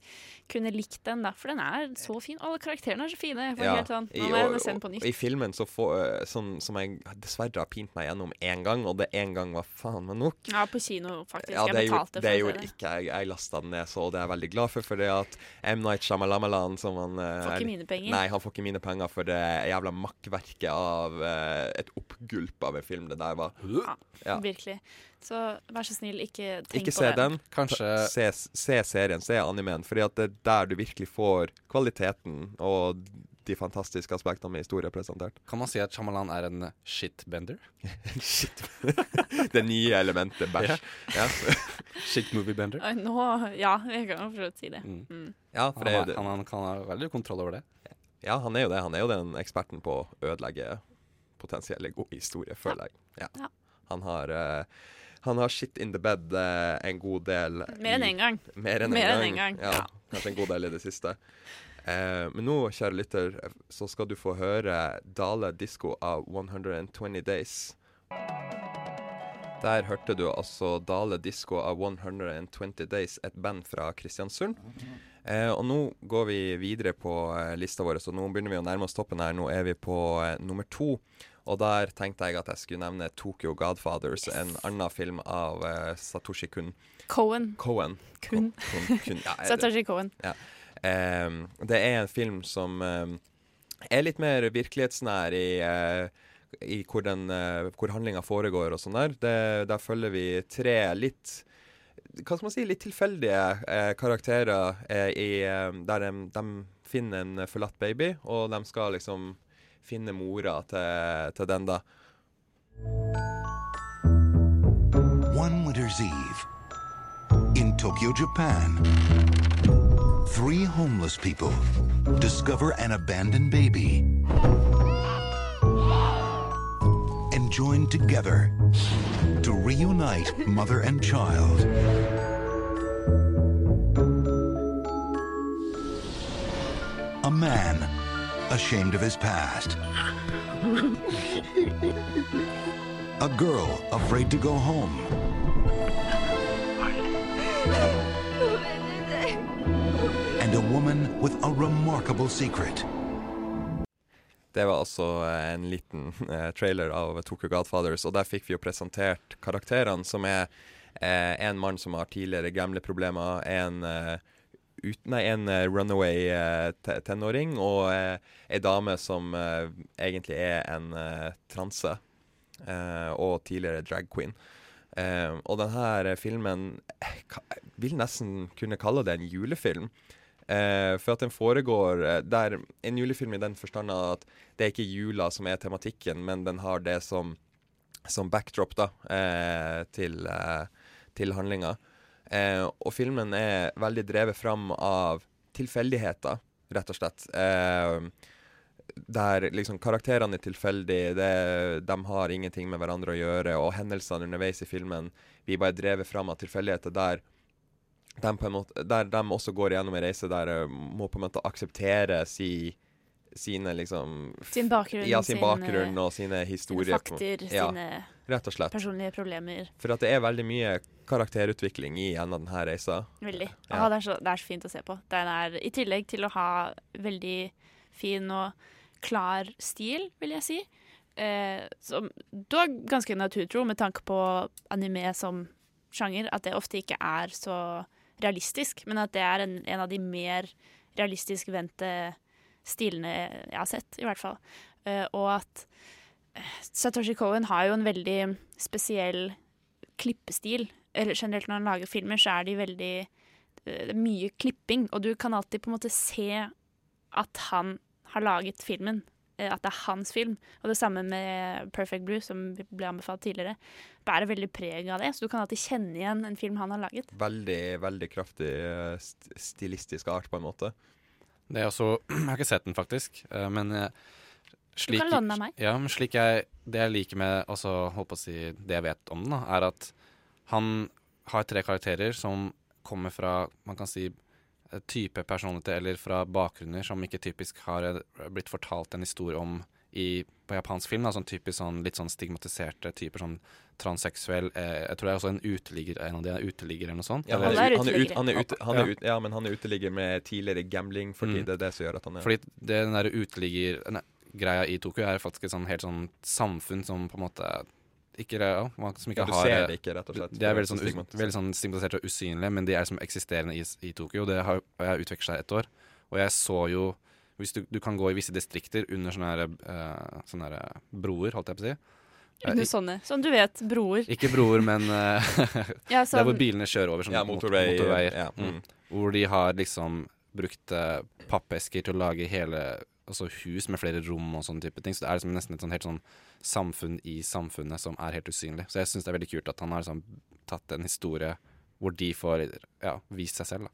kunne likt den, da. For den er så fin. Alle karakterene er så fine. Helt sånn, i- Nå må jeg og- den på og nytt. I filmen så får, øh, sånn, som jeg dessverre har pint meg gjennom én gang, og det én gang var faen meg nok. Ja, på kino, faktisk. Ja, det jeg gjorde, betalte det for det. gjorde det. ikke jeg. Jeg lasta den ned, så det er jeg veldig glad for. For det at M. Night Shyamalan som han øh, Får ikke mine penger. Nei, han får ikke mine penger for det jævla makkverket av et oppgulp av en film det der var. Ja. Virkelig. Så vær så snill, ikke tenk Ikke på se den. Kanskje Se, se serien, se animen. Fordi at det er der du virkelig får kvaliteten og de fantastiske aspektene med historie presentert. Kan man si at Shyamalan er en shitbender? Shit. det nye elementet bæsj. Ja. Shit movie bender? Nå, ja, jeg kan jo for så vidt si det. Mm. Mm. Ja, for han, det er han, han kan ha veldig kontroll over det. Ja, han er jo det. Han er jo den eksperten på å ødelegge potensielle gode historier, føler jeg. Ja. Ja. Han har eh, han har shit in the bed eh, en god del Mer enn én en gang. Mer enn en Mer gang. en gang, Ja. Kanskje en god del i det siste. Eh, men nå, kjære lytter, så skal du få høre Dale Disco av 120 Days. Der hørte du altså Dale Disco av 120 Days, et band fra Kristiansund. Eh, og nå går vi videre på eh, lista vår, så nå begynner vi å nærme oss toppen her. Nå er vi på eh, nummer to. Og der tenkte jeg at jeg skulle nevne Tokyo Godfathers, en annen film av uh, Satoshi Kun. Cohen. Cohen. Kun. Kun, kun ja, Satoshi Cohen. Ja. Um, det er en film som um, er litt mer virkelighetsnær i, uh, i hvor, den, uh, hvor handlinga foregår og sånn der. Det, der følger vi tre litt hva skal man si, litt tilfeldige eh, karakterer eh, i, der de, de finner en forlatt baby, og de skal liksom finne mora til, til den, da. One winter's eve, in Tokyo, Japan, three homeless people discover an abandoned baby and join together to reunite mother and child. A man ashamed of his past. A girl afraid to go home. And a woman with a remarkable secret. Det var altså eh, en liten eh, trailer av Tokyo Godfathers, og der fikk vi jo presentert karakterene, som er eh, en mann som har tidligere gambleproblemer, en eh, ut, nei, en eh, runaway eh, te tenåring og uh, ei dame som egentlig er en transe, og tidligere drag queen. Og denne filmen Jeg vil nesten kunne kalle det en julefilm. Eh, for at den foregår der En julefilm i den forstand at det er ikke jula som er tematikken, men den har det som, som backdrop da, eh, til, eh, til handlinga. Eh, og filmen er veldig drevet fram av tilfeldigheter, rett og slett. Eh, der liksom karakterene er tilfeldige, det, de har ingenting med hverandre å gjøre, og hendelsene underveis i filmen blir bare drevet fram av tilfeldigheter der der de også går gjennom en reise der de må på en måte akseptere si, sine liksom Sin bakgrunn, Ja, sin bakgrunn eh, og sine Sine historier. Sine fakter, ja, sine rett og slett. personlige problemer. For at det er veldig mye karakterutvikling i gjennom denne reisa. Veldig. Ja. Ah, det, er så, det er så fint å se på. Den er, I tillegg til å ha veldig fin og klar stil, vil jeg si. Eh, som dog ganske naturtro med tanke på anime som sjanger. At det ofte ikke er så realistisk, men at det er en, en av de mer realistisk vendte stilene jeg har sett, i hvert fall. Eh, og at Satoshi Cohen har jo en veldig spesiell klippestil. Eller generelt når han lager filmer, så er de veldig det er mye klipping, og du kan alltid på en måte se at han har laget filmen. eh, At det er hans film. Og det samme med Perfect Blue, som ble anbefalt tidligere. Bærer veldig preg av det, så du kan alltid kjenne igjen en film han har laget. Veldig, veldig kraftig eh, stilistisk art, på en måte. Det er også Jeg har ikke sett den, faktisk. men Men eh, du kan låne den av meg. Ja, men slik jeg, det jeg liker med altså, holdt på å si, det jeg vet om den, da, er at han har tre karakterer som kommer fra man kan si, eh, type personligheter eller fra bakgrunner som ikke typisk har eh, blitt fortalt en historie om i, på japansk film. Da, sånn typisk sånn, litt sånn stigmatiserte typer, sånn transseksuell eh, Jeg tror det er også en uteligger, en av de er uteligger eller noe sånt. Ja, eller- han er, ut, han er, ut, han er, ute, han er Ja. ut, ja, men han er uteligger med tidligere gambling fordi Mm. det er det som gjør at han er Fordi det, den der uteligger-greia i Tokyo er faktisk et sånn helt sånn samfunn som på en måte ikke, ja, som ikke Ja, du har ser det ikke, rett og slett. Det er veldig sånn, us- veldig sånn stigmatisert og usynlig, men de er som eksisterende i, i Tokyo. Det har, og jeg har utviklet seg et år. Og jeg så jo hvis du, du kan gå i visse distrikter under sånne, her, uh, sånne her broer, holdt jeg på å si. Eh, Under sånne. Sånn du vet, broer. Ikke broer, men uh, Ja, Der hvor sånn- bilene kjører over sånne Ja, mot- motorvei, motorveier. ja, mm. Mm. Hvor de har liksom brukt uh, pappesker til å lage hele altså hus med flere rom og sånne type ting. Så det er liksom nesten et sånn helt sånn samfunn i samfunnet som er helt usynlig. Så jeg syns det er veldig kult at han har liksom tatt en historie hvor de får ja, vist seg selv.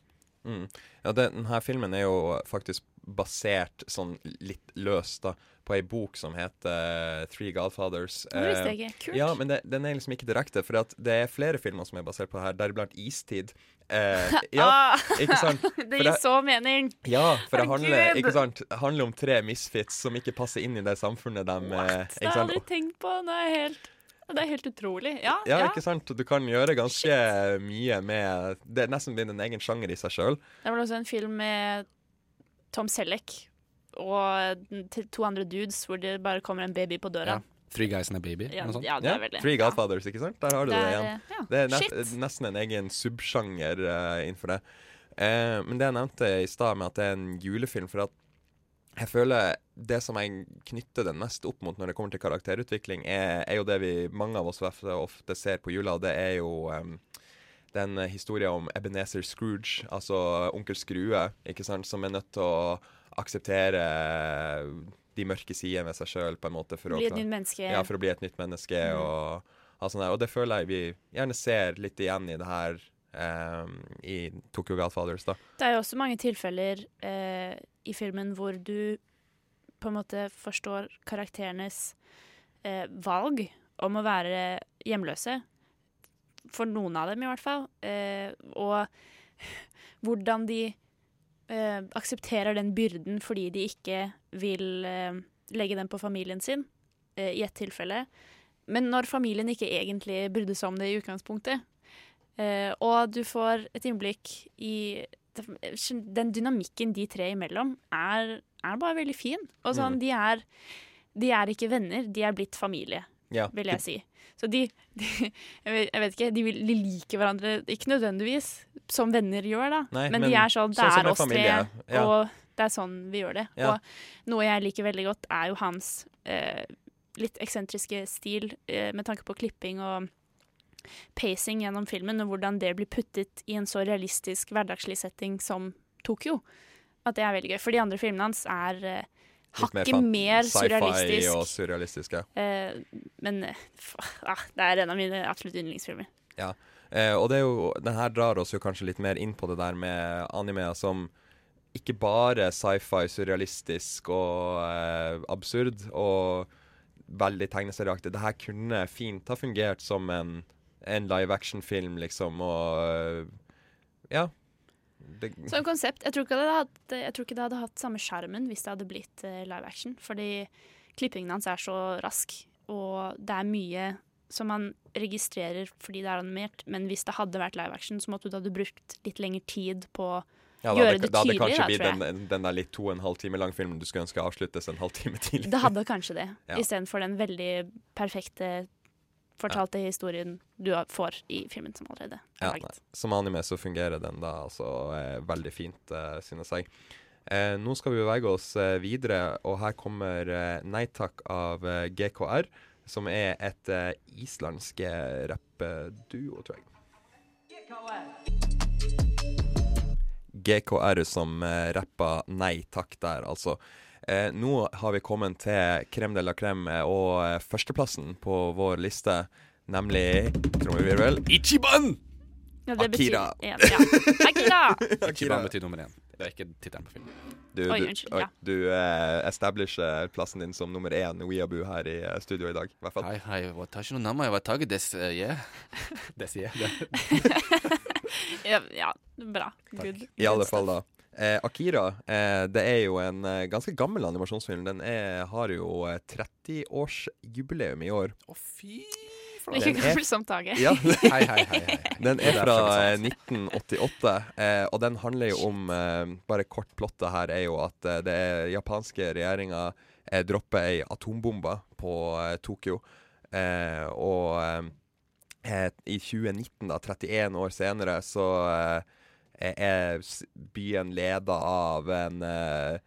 Mm. Ja, denne filmen er jo faktisk basert sånn litt løst da på ei bok som heter Three Godfathers. Kult. Ja, men det, den er liksom ikke direkte, for det er flere filmer som er basert på det her, deriblant Istid. Eh, ja, Ah, ikke sant? det gir så mening! Ja, for det handler, ikke sant, handler om tre misfits som ikke passer inn i det samfunnet de eh, Det har jeg aldri tenkt på. Det er helt, det er helt utrolig. Ja, Ja, ja. ikke sant? Du kan gjøre ganske mye med Det er nesten blitt en egen sjanger i seg sjøl. Det var også en film med Tom Selleck og to andre dudes hvor det bare kommer en baby på døra. Ja. Three Guys and a Baby. Ja, noe sånt. ja, det er veldig. Three Godfathers, ikke sant? Der har du Det det, igjen. ja, Det er nest, shit. nesten en egen subsjanger uh, innenfor det. Uh, men det jeg nevnte i stad med at det er en julefilm, for at jeg føler det som jeg knytter den mest opp mot når det kommer til karakterutvikling, er, er jo det vi mange av oss ofte, ofte ser på jula, og det er jo um, den historien om Ebenezer Scrooge, altså onkel Skrue, ikke sant, som er nødt til å akseptere de mørke sidene ved seg sjøl, på en måte. For å Bli et nytt menneske. Ja, for å bli et nytt menneske. Mm. Og, der. og det føler jeg vi gjerne ser litt igjen i det her um, i Tokyo Godfathers, da. Det er jo også mange tilfeller uh, i filmen hvor du på en måte forstår karakterenes uh, valg om å være hjemløse. For noen av dem, i hvert fall. Uh, og hvordan de eh, aksepterer den byrden fordi de ikke vil eh, legge den på familien sin, eh, i ett tilfelle. Men når familien ikke egentlig brydde seg om det i utgangspunktet. Eh, og du får et innblikk i Den dynamikken de tre imellom er, er bare veldig fin. Og sånn, Mm. de, er, de er ikke venner, de er blitt familie, Ja, vil jeg si. Så de, de jeg vet ikke, de, vil, de liker hverandre ikke nødvendigvis som venner gjør, da. Nei, men, men de er sånn Det sånn er oss tre, ja. og det er sånn vi gjør det. Ja. Og noe jeg liker veldig godt, er jo hans eh, litt eksentriske stil eh, med tanke på klipping og pacing gjennom filmen, og hvordan det blir puttet i en så realistisk hverdagslig setting som Tokyo. At det er veldig gøy. For de andre filmene hans er eh, mer hakket mer Sci-fi surrealistisk. og surrealistisk, ja. Eh, men eh, ah, det er en av mine absolutt yndlingsfilmer. Ja, eh, og det er jo, den her drar oss jo kanskje litt mer inn på det der med anime som ikke bare sci-fi, surrealistisk og eh, absurd og veldig tegneserieaktig. Det her kunne fint ha fungert som en, en live action-film, liksom, og eh, ja. Det, Som konsept. Jeg tror, ikke det hadde, jeg tror ikke det hadde hatt samme sjarmen hvis det hadde blitt eh, live action. Fordi klippingen hans er så rask, og det er mye som man registrerer fordi det er animert. Men hvis det hadde vært live action, så måtte du hadde brukt litt lengre tid på å ja, da gjøre det, det da hadde det kanskje da, blitt den, den der litt to og en halv time lang filmen du skulle ønske avsluttes en halvtime tidligere. Det hadde kanskje det, Ja. istedenfor den veldig perfekte fortalte historien du får i filmen som allerede er Ja, laget. nei. Som anime så fungerer den da altså eh, veldig fint, eh, synes jeg. Eh, nå skal vi bevege oss eh, videre, og her kommer eh, Nei takk av GKR, som er et uh, islandsk eh, rappduo, tror jeg. GKR som uh, rappa Nei takk der, altså. Eh, nå har vi kommet til krem de la crème og eh, førsteplassen på vår liste, nemlig Trommevirvel Ichiban! Ja, det betyr Akira. en, ja. Akira! Akira betyr nummer én. Det er ikke tittelen på filmen. Du, Oi, du, unnskyld, oi, ja. du uh, establisher plassen din som nummer én Weeaboo her i eh, studio i dag. I hvert fall. Hei, hei, watashi no nama wa tage des, uh, yeah. Des, yeah. ja, ja, bra. Good. I alle fall, da. Eh, Akira eh, det er jo en eh, ganske gammel animasjonsfilm. Den er, har jo eh, 30-årsjubileum i år. Å, fy Ikke gammel som Ja. Hei, hei, hei, hei. Den er fra eh, 1988, eh, og den handler jo om eh, Bare kort plottet her er jo at eh, det er japanske regjeringa eh, dropper ei atombombe på eh, Tokyo. Eh, og i 2019, da, 31 år senere, så eh, er byen leda av en eh,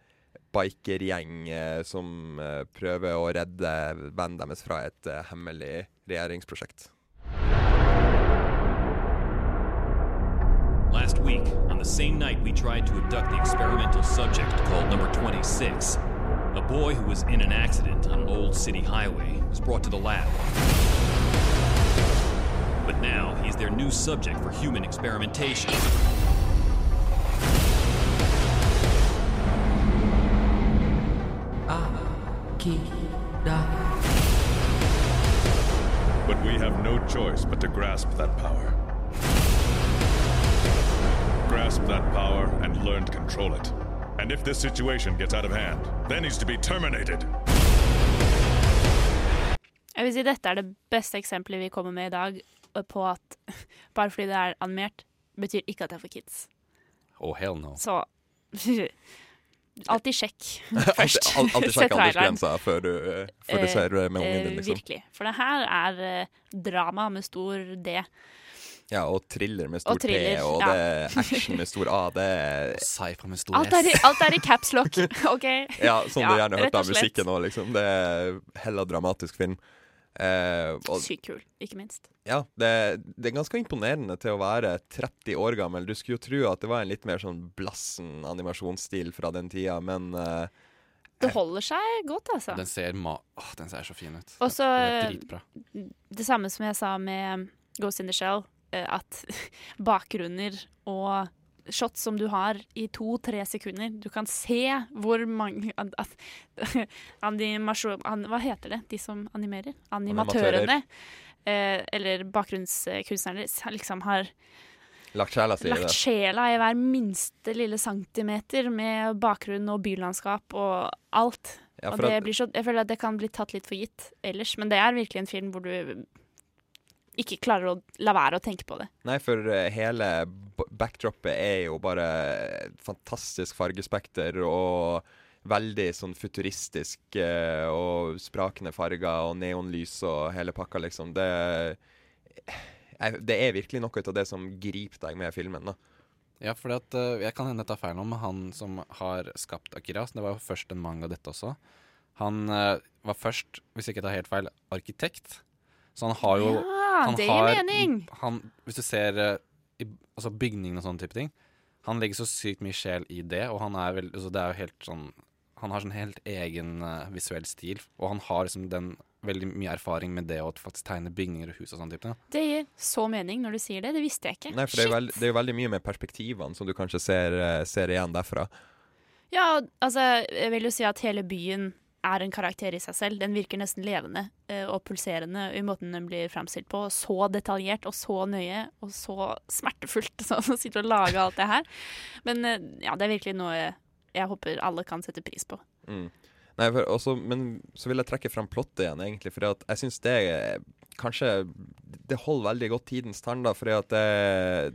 bikergjeng som eh, prøver å redde vennen deres fra et eh, hemmelig regjeringsprosjekt. Last week, on the same night we tried to abduct the experimental subject called number 26, a boy who was in an accident on an old city highway was brought to the lab. But now he's their new subject for human experimentation. But we have no choice but to grasp that power. Grasp that power and learn to control it. And if this situation gets out of hand, then he's to be terminated. Jeg vil si dette er det beste eksempelet vi kommer med i dag på at bare fordi det er animert, betyr ikke at det er for kids. Oh, hell no. Så alltid sjekk først. al- alltid sjekk aldersgrensa før du, eh, før du Eh, ser eh, med ungen eh, din, liksom. Virkelig. For det her er eh, drama med stor D. Ja, og thriller med stor Og thriller, T, og ja. det er action med stor A. Det er Sci-fi med stor Alt er, i, alt er i caps lock, OK? Ja, som du gjerne hørte av musikken òg, liksom. Det er heller dramatisk film. Eh, og, Sykt kul, ikke minst. ja, det, det er ganske imponerende til å være 30 år gammel. Du skulle jo tro at det var en litt mer sånn blassen animasjonsstil fra den tida, men eh, Det holder seg godt, altså. Den ser, ma Åh, den ser så fin ut. Også, Det dritbra. det samme som jeg sa med Ghost in the Shell, eh, at bakgrunner og shots som du har i to-tre sekunder Du kan se hvor mange at, at, animasjon... An, hva heter det? De som animerer? Animatørene. Eh, eller bakgrunnskunstnerne liksom har Lagt sjela si i lagt sjela i hver minste lille centimeter med bakgrunn og bylandskap og alt. Ja, og det at- blir så, jeg føler at det kan bli tatt litt for gitt ellers, men det er virkelig en film hvor du ikke klarer å la være å tenke på det. Nei, for eh, hele backdropet er jo bare fantastisk fargespekter og veldig sånn futuristisk eh, og sprakende farger og neonlys og hele pakka, liksom. Det, det er virkelig noe av det som griper deg med filmen, da. Ja, for at, eh, jeg kan hende jeg tar feil om han som har skapt Akira. så Det var jo først en manga, dette også. Han var først, hvis jeg ikke tar helt feil, arkitekt. Så han har jo Ja, han det gir har- mening. Han, hvis du ser uh, i, altså bygningen og sånne type ting Han legger så sykt mye sjel i det, og han er vel altså Det er jo helt sånn Han har sånn helt egen uh, visuell stil, og han har liksom den veldig mye erfaring med det å faktisk tegne bygninger og hus og sånne type ting. Det gir så mening når du sier det. Det visste jeg ikke. Nei, for det er, veld, det er jo veldig mye med perspektivene som du kanskje ser, eh, ser igjen derfra. Ja, altså, jeg vil jo si at hele byen er en karakter i seg selv. Den virker nesten levende eh, og pulserende i måten den blir fremstilt på. Så detaljert og så nøye og så smertefullt sånn å sitte og lage alt det her. Men eh, ja, det er virkelig noe jeg håper alle kan sette pris på. Mm. Nei, for også, men så vil jeg trekke fram plottet igjen, egentlig. For jeg syns det er kanskje Det holder veldig godt tidens tann, da. For det,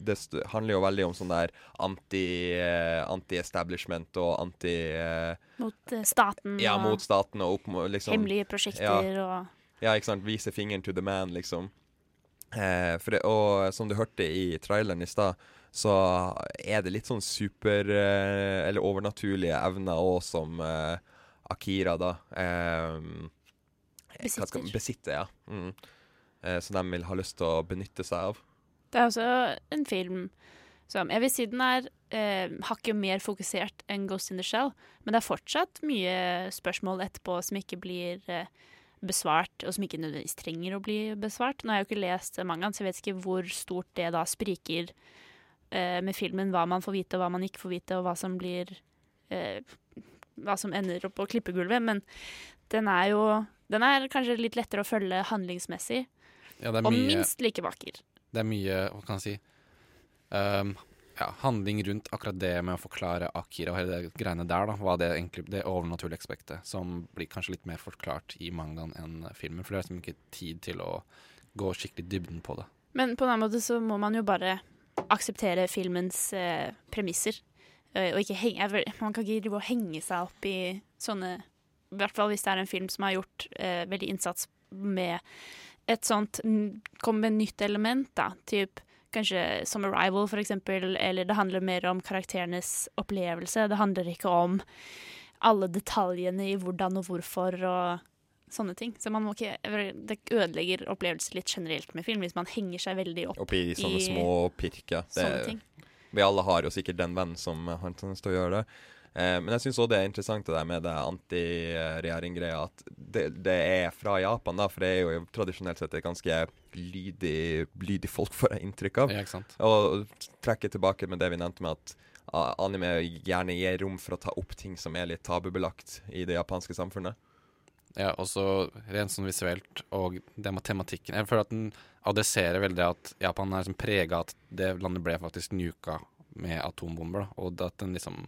det handler jo veldig om sånn der anti-establishment anti-establishment og anti eh, Mot eh, staten Ja, mot staten og opp liksom hemmelige prosjekter ja, og ja, ikke sant. Vise fingeren to the man, liksom. Eh, det, og som du hørte i traileren i stad, så er det litt sånn super eh, Eller overnaturlige evner òg, som eh, Akira, da. Eh, Besitter. Besitter, ja. Mm. Eh, som de vil ha lyst til å benytte seg av. Det er også en film som Jeg vil si den er eh, hakket mer fokusert enn Ghost in the Shell, men det er fortsatt mye spørsmål etterpå som ikke blir eh, besvart, og som ikke nødvendigvis trenger å bli besvart. Nå har jeg jo ikke lest mangaen, så jeg vet ikke hvor stort det da spriker eh, med filmen, hva man får vite og hva man ikke får vite, og hva som blir eh, Hva som ender opp på klippegulvet, men den er jo Den er kanskje litt lettere å følge handlingsmessig, Ja, det er og mye- minst like vakker. Det er mye, hva kan jeg si um, ja, Handling rundt akkurat det med å forklare Akira og hele det greiene der, da. Hva det egentlig det overnaturlige aspektet, som blir kanskje litt mer forklart i mangaen enn filmen. For det er liksom ikke tid til å gå skikkelig dybden på det. Men på en annen måte så må man jo bare akseptere filmens eh, premisser. Eh, og ikke henge, Man kan ikke drive og henge seg opp i sånne I hvert fall hvis det er en film som har gjort eh, veldig innsats med et sånt n- Kom med nytt element, da. Typ kanskje som Arrival, for eksempel. Eller det handler mer om karakterenes opplevelse. Det handler ikke om alle detaljene i hvordan og hvorfor og sånne ting. Så man må ikke Det ødelegger opplevelsen litt generelt med film, hvis man henger seg veldig opp Oppi sånne i små pirker. Det- sånne ting. Vi alle har jo sikkert den venn som har tendens til å gjøre det. Eh, men jeg syns òg det er interessant det der med det anti-regjering-greia. At det, det er fra Japan, da, for det er jo tradisjonelt sett et ganske lydig, lydig folk, får jeg inntrykk av. Ja, ikke sant. Og trekke tilbake med det vi nevnte med at anime gjerne gir rom for å ta opp ting som er litt tabubelagt i det japanske samfunnet. Ja, også rent sånn visuelt og det med tematikken. Jeg føler at den adresserer veldig at Japan er liksom prega at det landet ble faktisk nuka med atombomber. Da, og at den liksom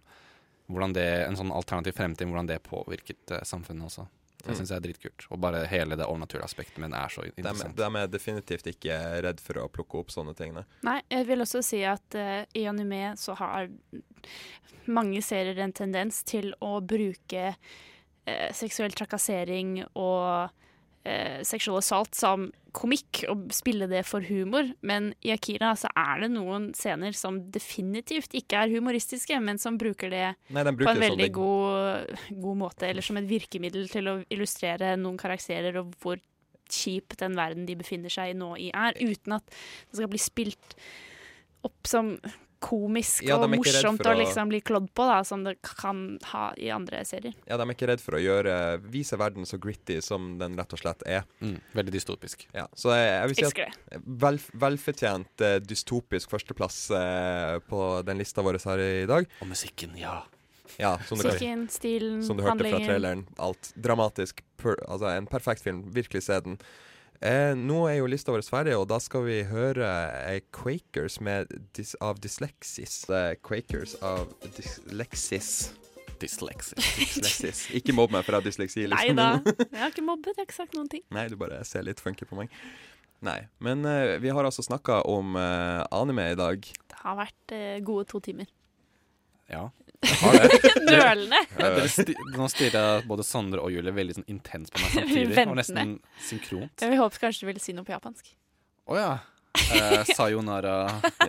hvordan det, En sånn alternativ fremtid, hvordan det påvirket eh, samfunnet også. Det Mm. syns jeg er dritkult. Og bare hele det overnaturlige aspektet den er så De, interessant. de er definitivt ikke redd for å plukke opp sånne ting. nei. Nei, jeg vil også si at uh, i anime så har mange serier en tendens til å bruke uh, seksuell trakassering og eh, sexual assault som komikk og spille det for humor. Men i Akira så er det noen scener som definitivt ikke er humoristiske, men som bruker det Nei, bruker på en veldig god, god måte, eller som et virkemiddel til å illustrere noen karakterer og hvor kjip den verden de befinner seg i nå i er, uten at det skal bli spilt opp som komisk Ja, og morsomt å å- liksom bli klådd på, da, som det kan ha i andre serier. Ja, De er ikke redd for å gjøre vise verden så gritty som den rett og slett er. Mm, veldig dystopisk. Ja, så jeg, jeg vil si at vel, velfortjent eh, dystopisk førsteplass eh, på den lista vår her i dag. Og musikken, ja. Ja, som du, Sikken, stilen, som du hørte fra traileren. Alt dramatisk. Per, altså En perfekt film. Virkelig se den. Eh, nå er jo lista vår ferdig, og da skal vi høre eh, Quakers med dis, av Dyslexis. Eh, Quakers av Dyslexis. Dyslexis. Dyslexis. Ikke mobb meg for jeg har dysleksi. Nei Liksom. da, jeg har ikke mobbet, jeg har ikke sagt noen ting. Nei, du bare ser litt funky på meg. Nei. Men eh, vi har altså snakka om eh, anime i dag. Det har vært eh, gode to timer. Ja. Nølende. Nå stirrer både Sondre og Julie veldig sånn intenst på meg samtidig. Ventende. Og nesten synkront. Jeg håpet kanskje du ville si noe på japansk. Å ja. Eh, sayonara.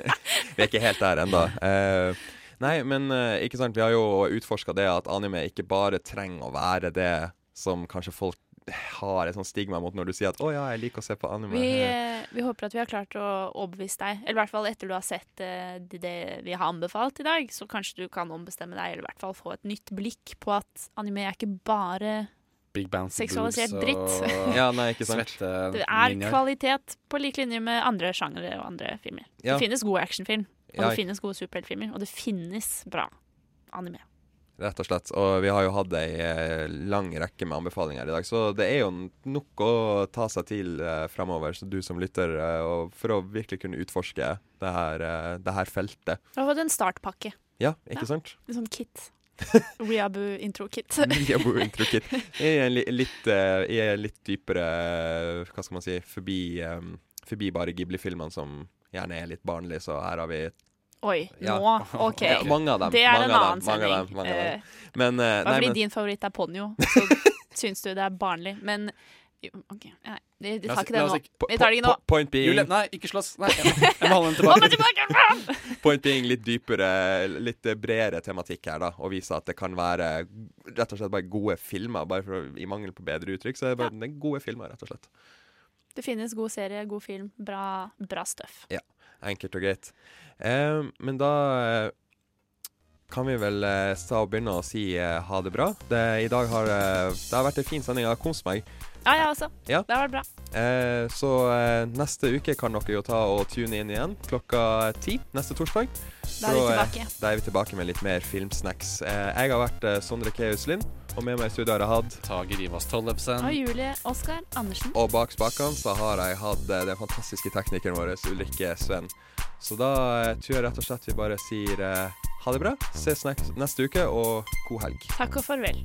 Vi er ikke helt der ennå. Eh, nei, men eh, ikke sant, vi har jo utforska det at anime ikke bare trenger å være det som kanskje folk har et sånt stigma mot når du sier at 'å ja, jeg liker å se på anime'. Vi, eh, vi håper at vi har klart å overbevise deg, eller i hvert fall etter du har sett eh, det, det vi har anbefalt i dag, så kanskje du kan ombestemme deg, eller i hvert fall få et nytt blikk på at anime er ikke bare Big bouncy Seksualisert boobs dritt. og Ja, nei, ikke sant. svette Det er linjer. kvalitet på lik linje med andre sjangere og andre filmer. Ja. Det finnes gode actionfilm, og Ja, det finnes gode superheltfilmer, og det finnes bra anime. Rett og slett. Og vi har jo hatt ei eh, lang rekke med anbefalinger i dag, så det er jo nok å ta seg til eh, fremover, så du som lytter, eh, for å virkelig kunne utforske det her, eh, det her feltet. Du har fått en startpakke. Ja, ikke sant? En sånn kit. Riabu intro-kit. Weeaboo intro kit. I en li, litt, eh, i en litt dypere eh, Hva skal man si Forbi, um, forbi bare Ghibli-filmene som gjerne er litt barnlige, så her har vi Oi, Ja. nå, OK. Ja, mange av dem. Det er mange en annen dem, mange av sending. dem, mange av dem. Eh, Men, uh, Bare nei, fordi men- din favoritt er Ponyo, så syns du det er barnlig. Men OK, nei, vi, vi tar ikke det nå. Vi tar det ikke nå. Point being Julie, nei, ikke slåss. Nei, jeg, jeg må holde den tilbake. Point being litt dypere, litt bredere tematikk her, da. Og vise at det kan være rett og slett bare gode filmer. Bare for, I mangel på bedre uttrykk, så er det bare det er gode filmer, rett og slett. Det finnes god serie, god film, bra, bra stuff. Ja. Enkelt og greit. Eh, men da eh, kan vi vel eh, begynne å si eh, ha det bra. Det, I dag har eh, det har vært en fin sending. Jeg har kost meg. Ja, ja, også. Ja. Det har vært bra. Eh, så neste uke kan dere jo ta og tune inn igjen klokka ti neste torsdag. Da er vi tilbake. Da er vi tilbake med litt mer filmsnacks. Eh, jeg har vært Sondre Keus Lind, og med meg i studio har jeg hatt Tage Rivas Tollefsen. Og Julie Oskar Andersen. Og bak spakene så har jeg hatt eh, den fantastiske teknikeren vår, Ulrikke Sven. Så da eh, tror jeg rett og slett vi bare sier eh, ha det bra, ses neste uke, og god helg. Takk og farvel.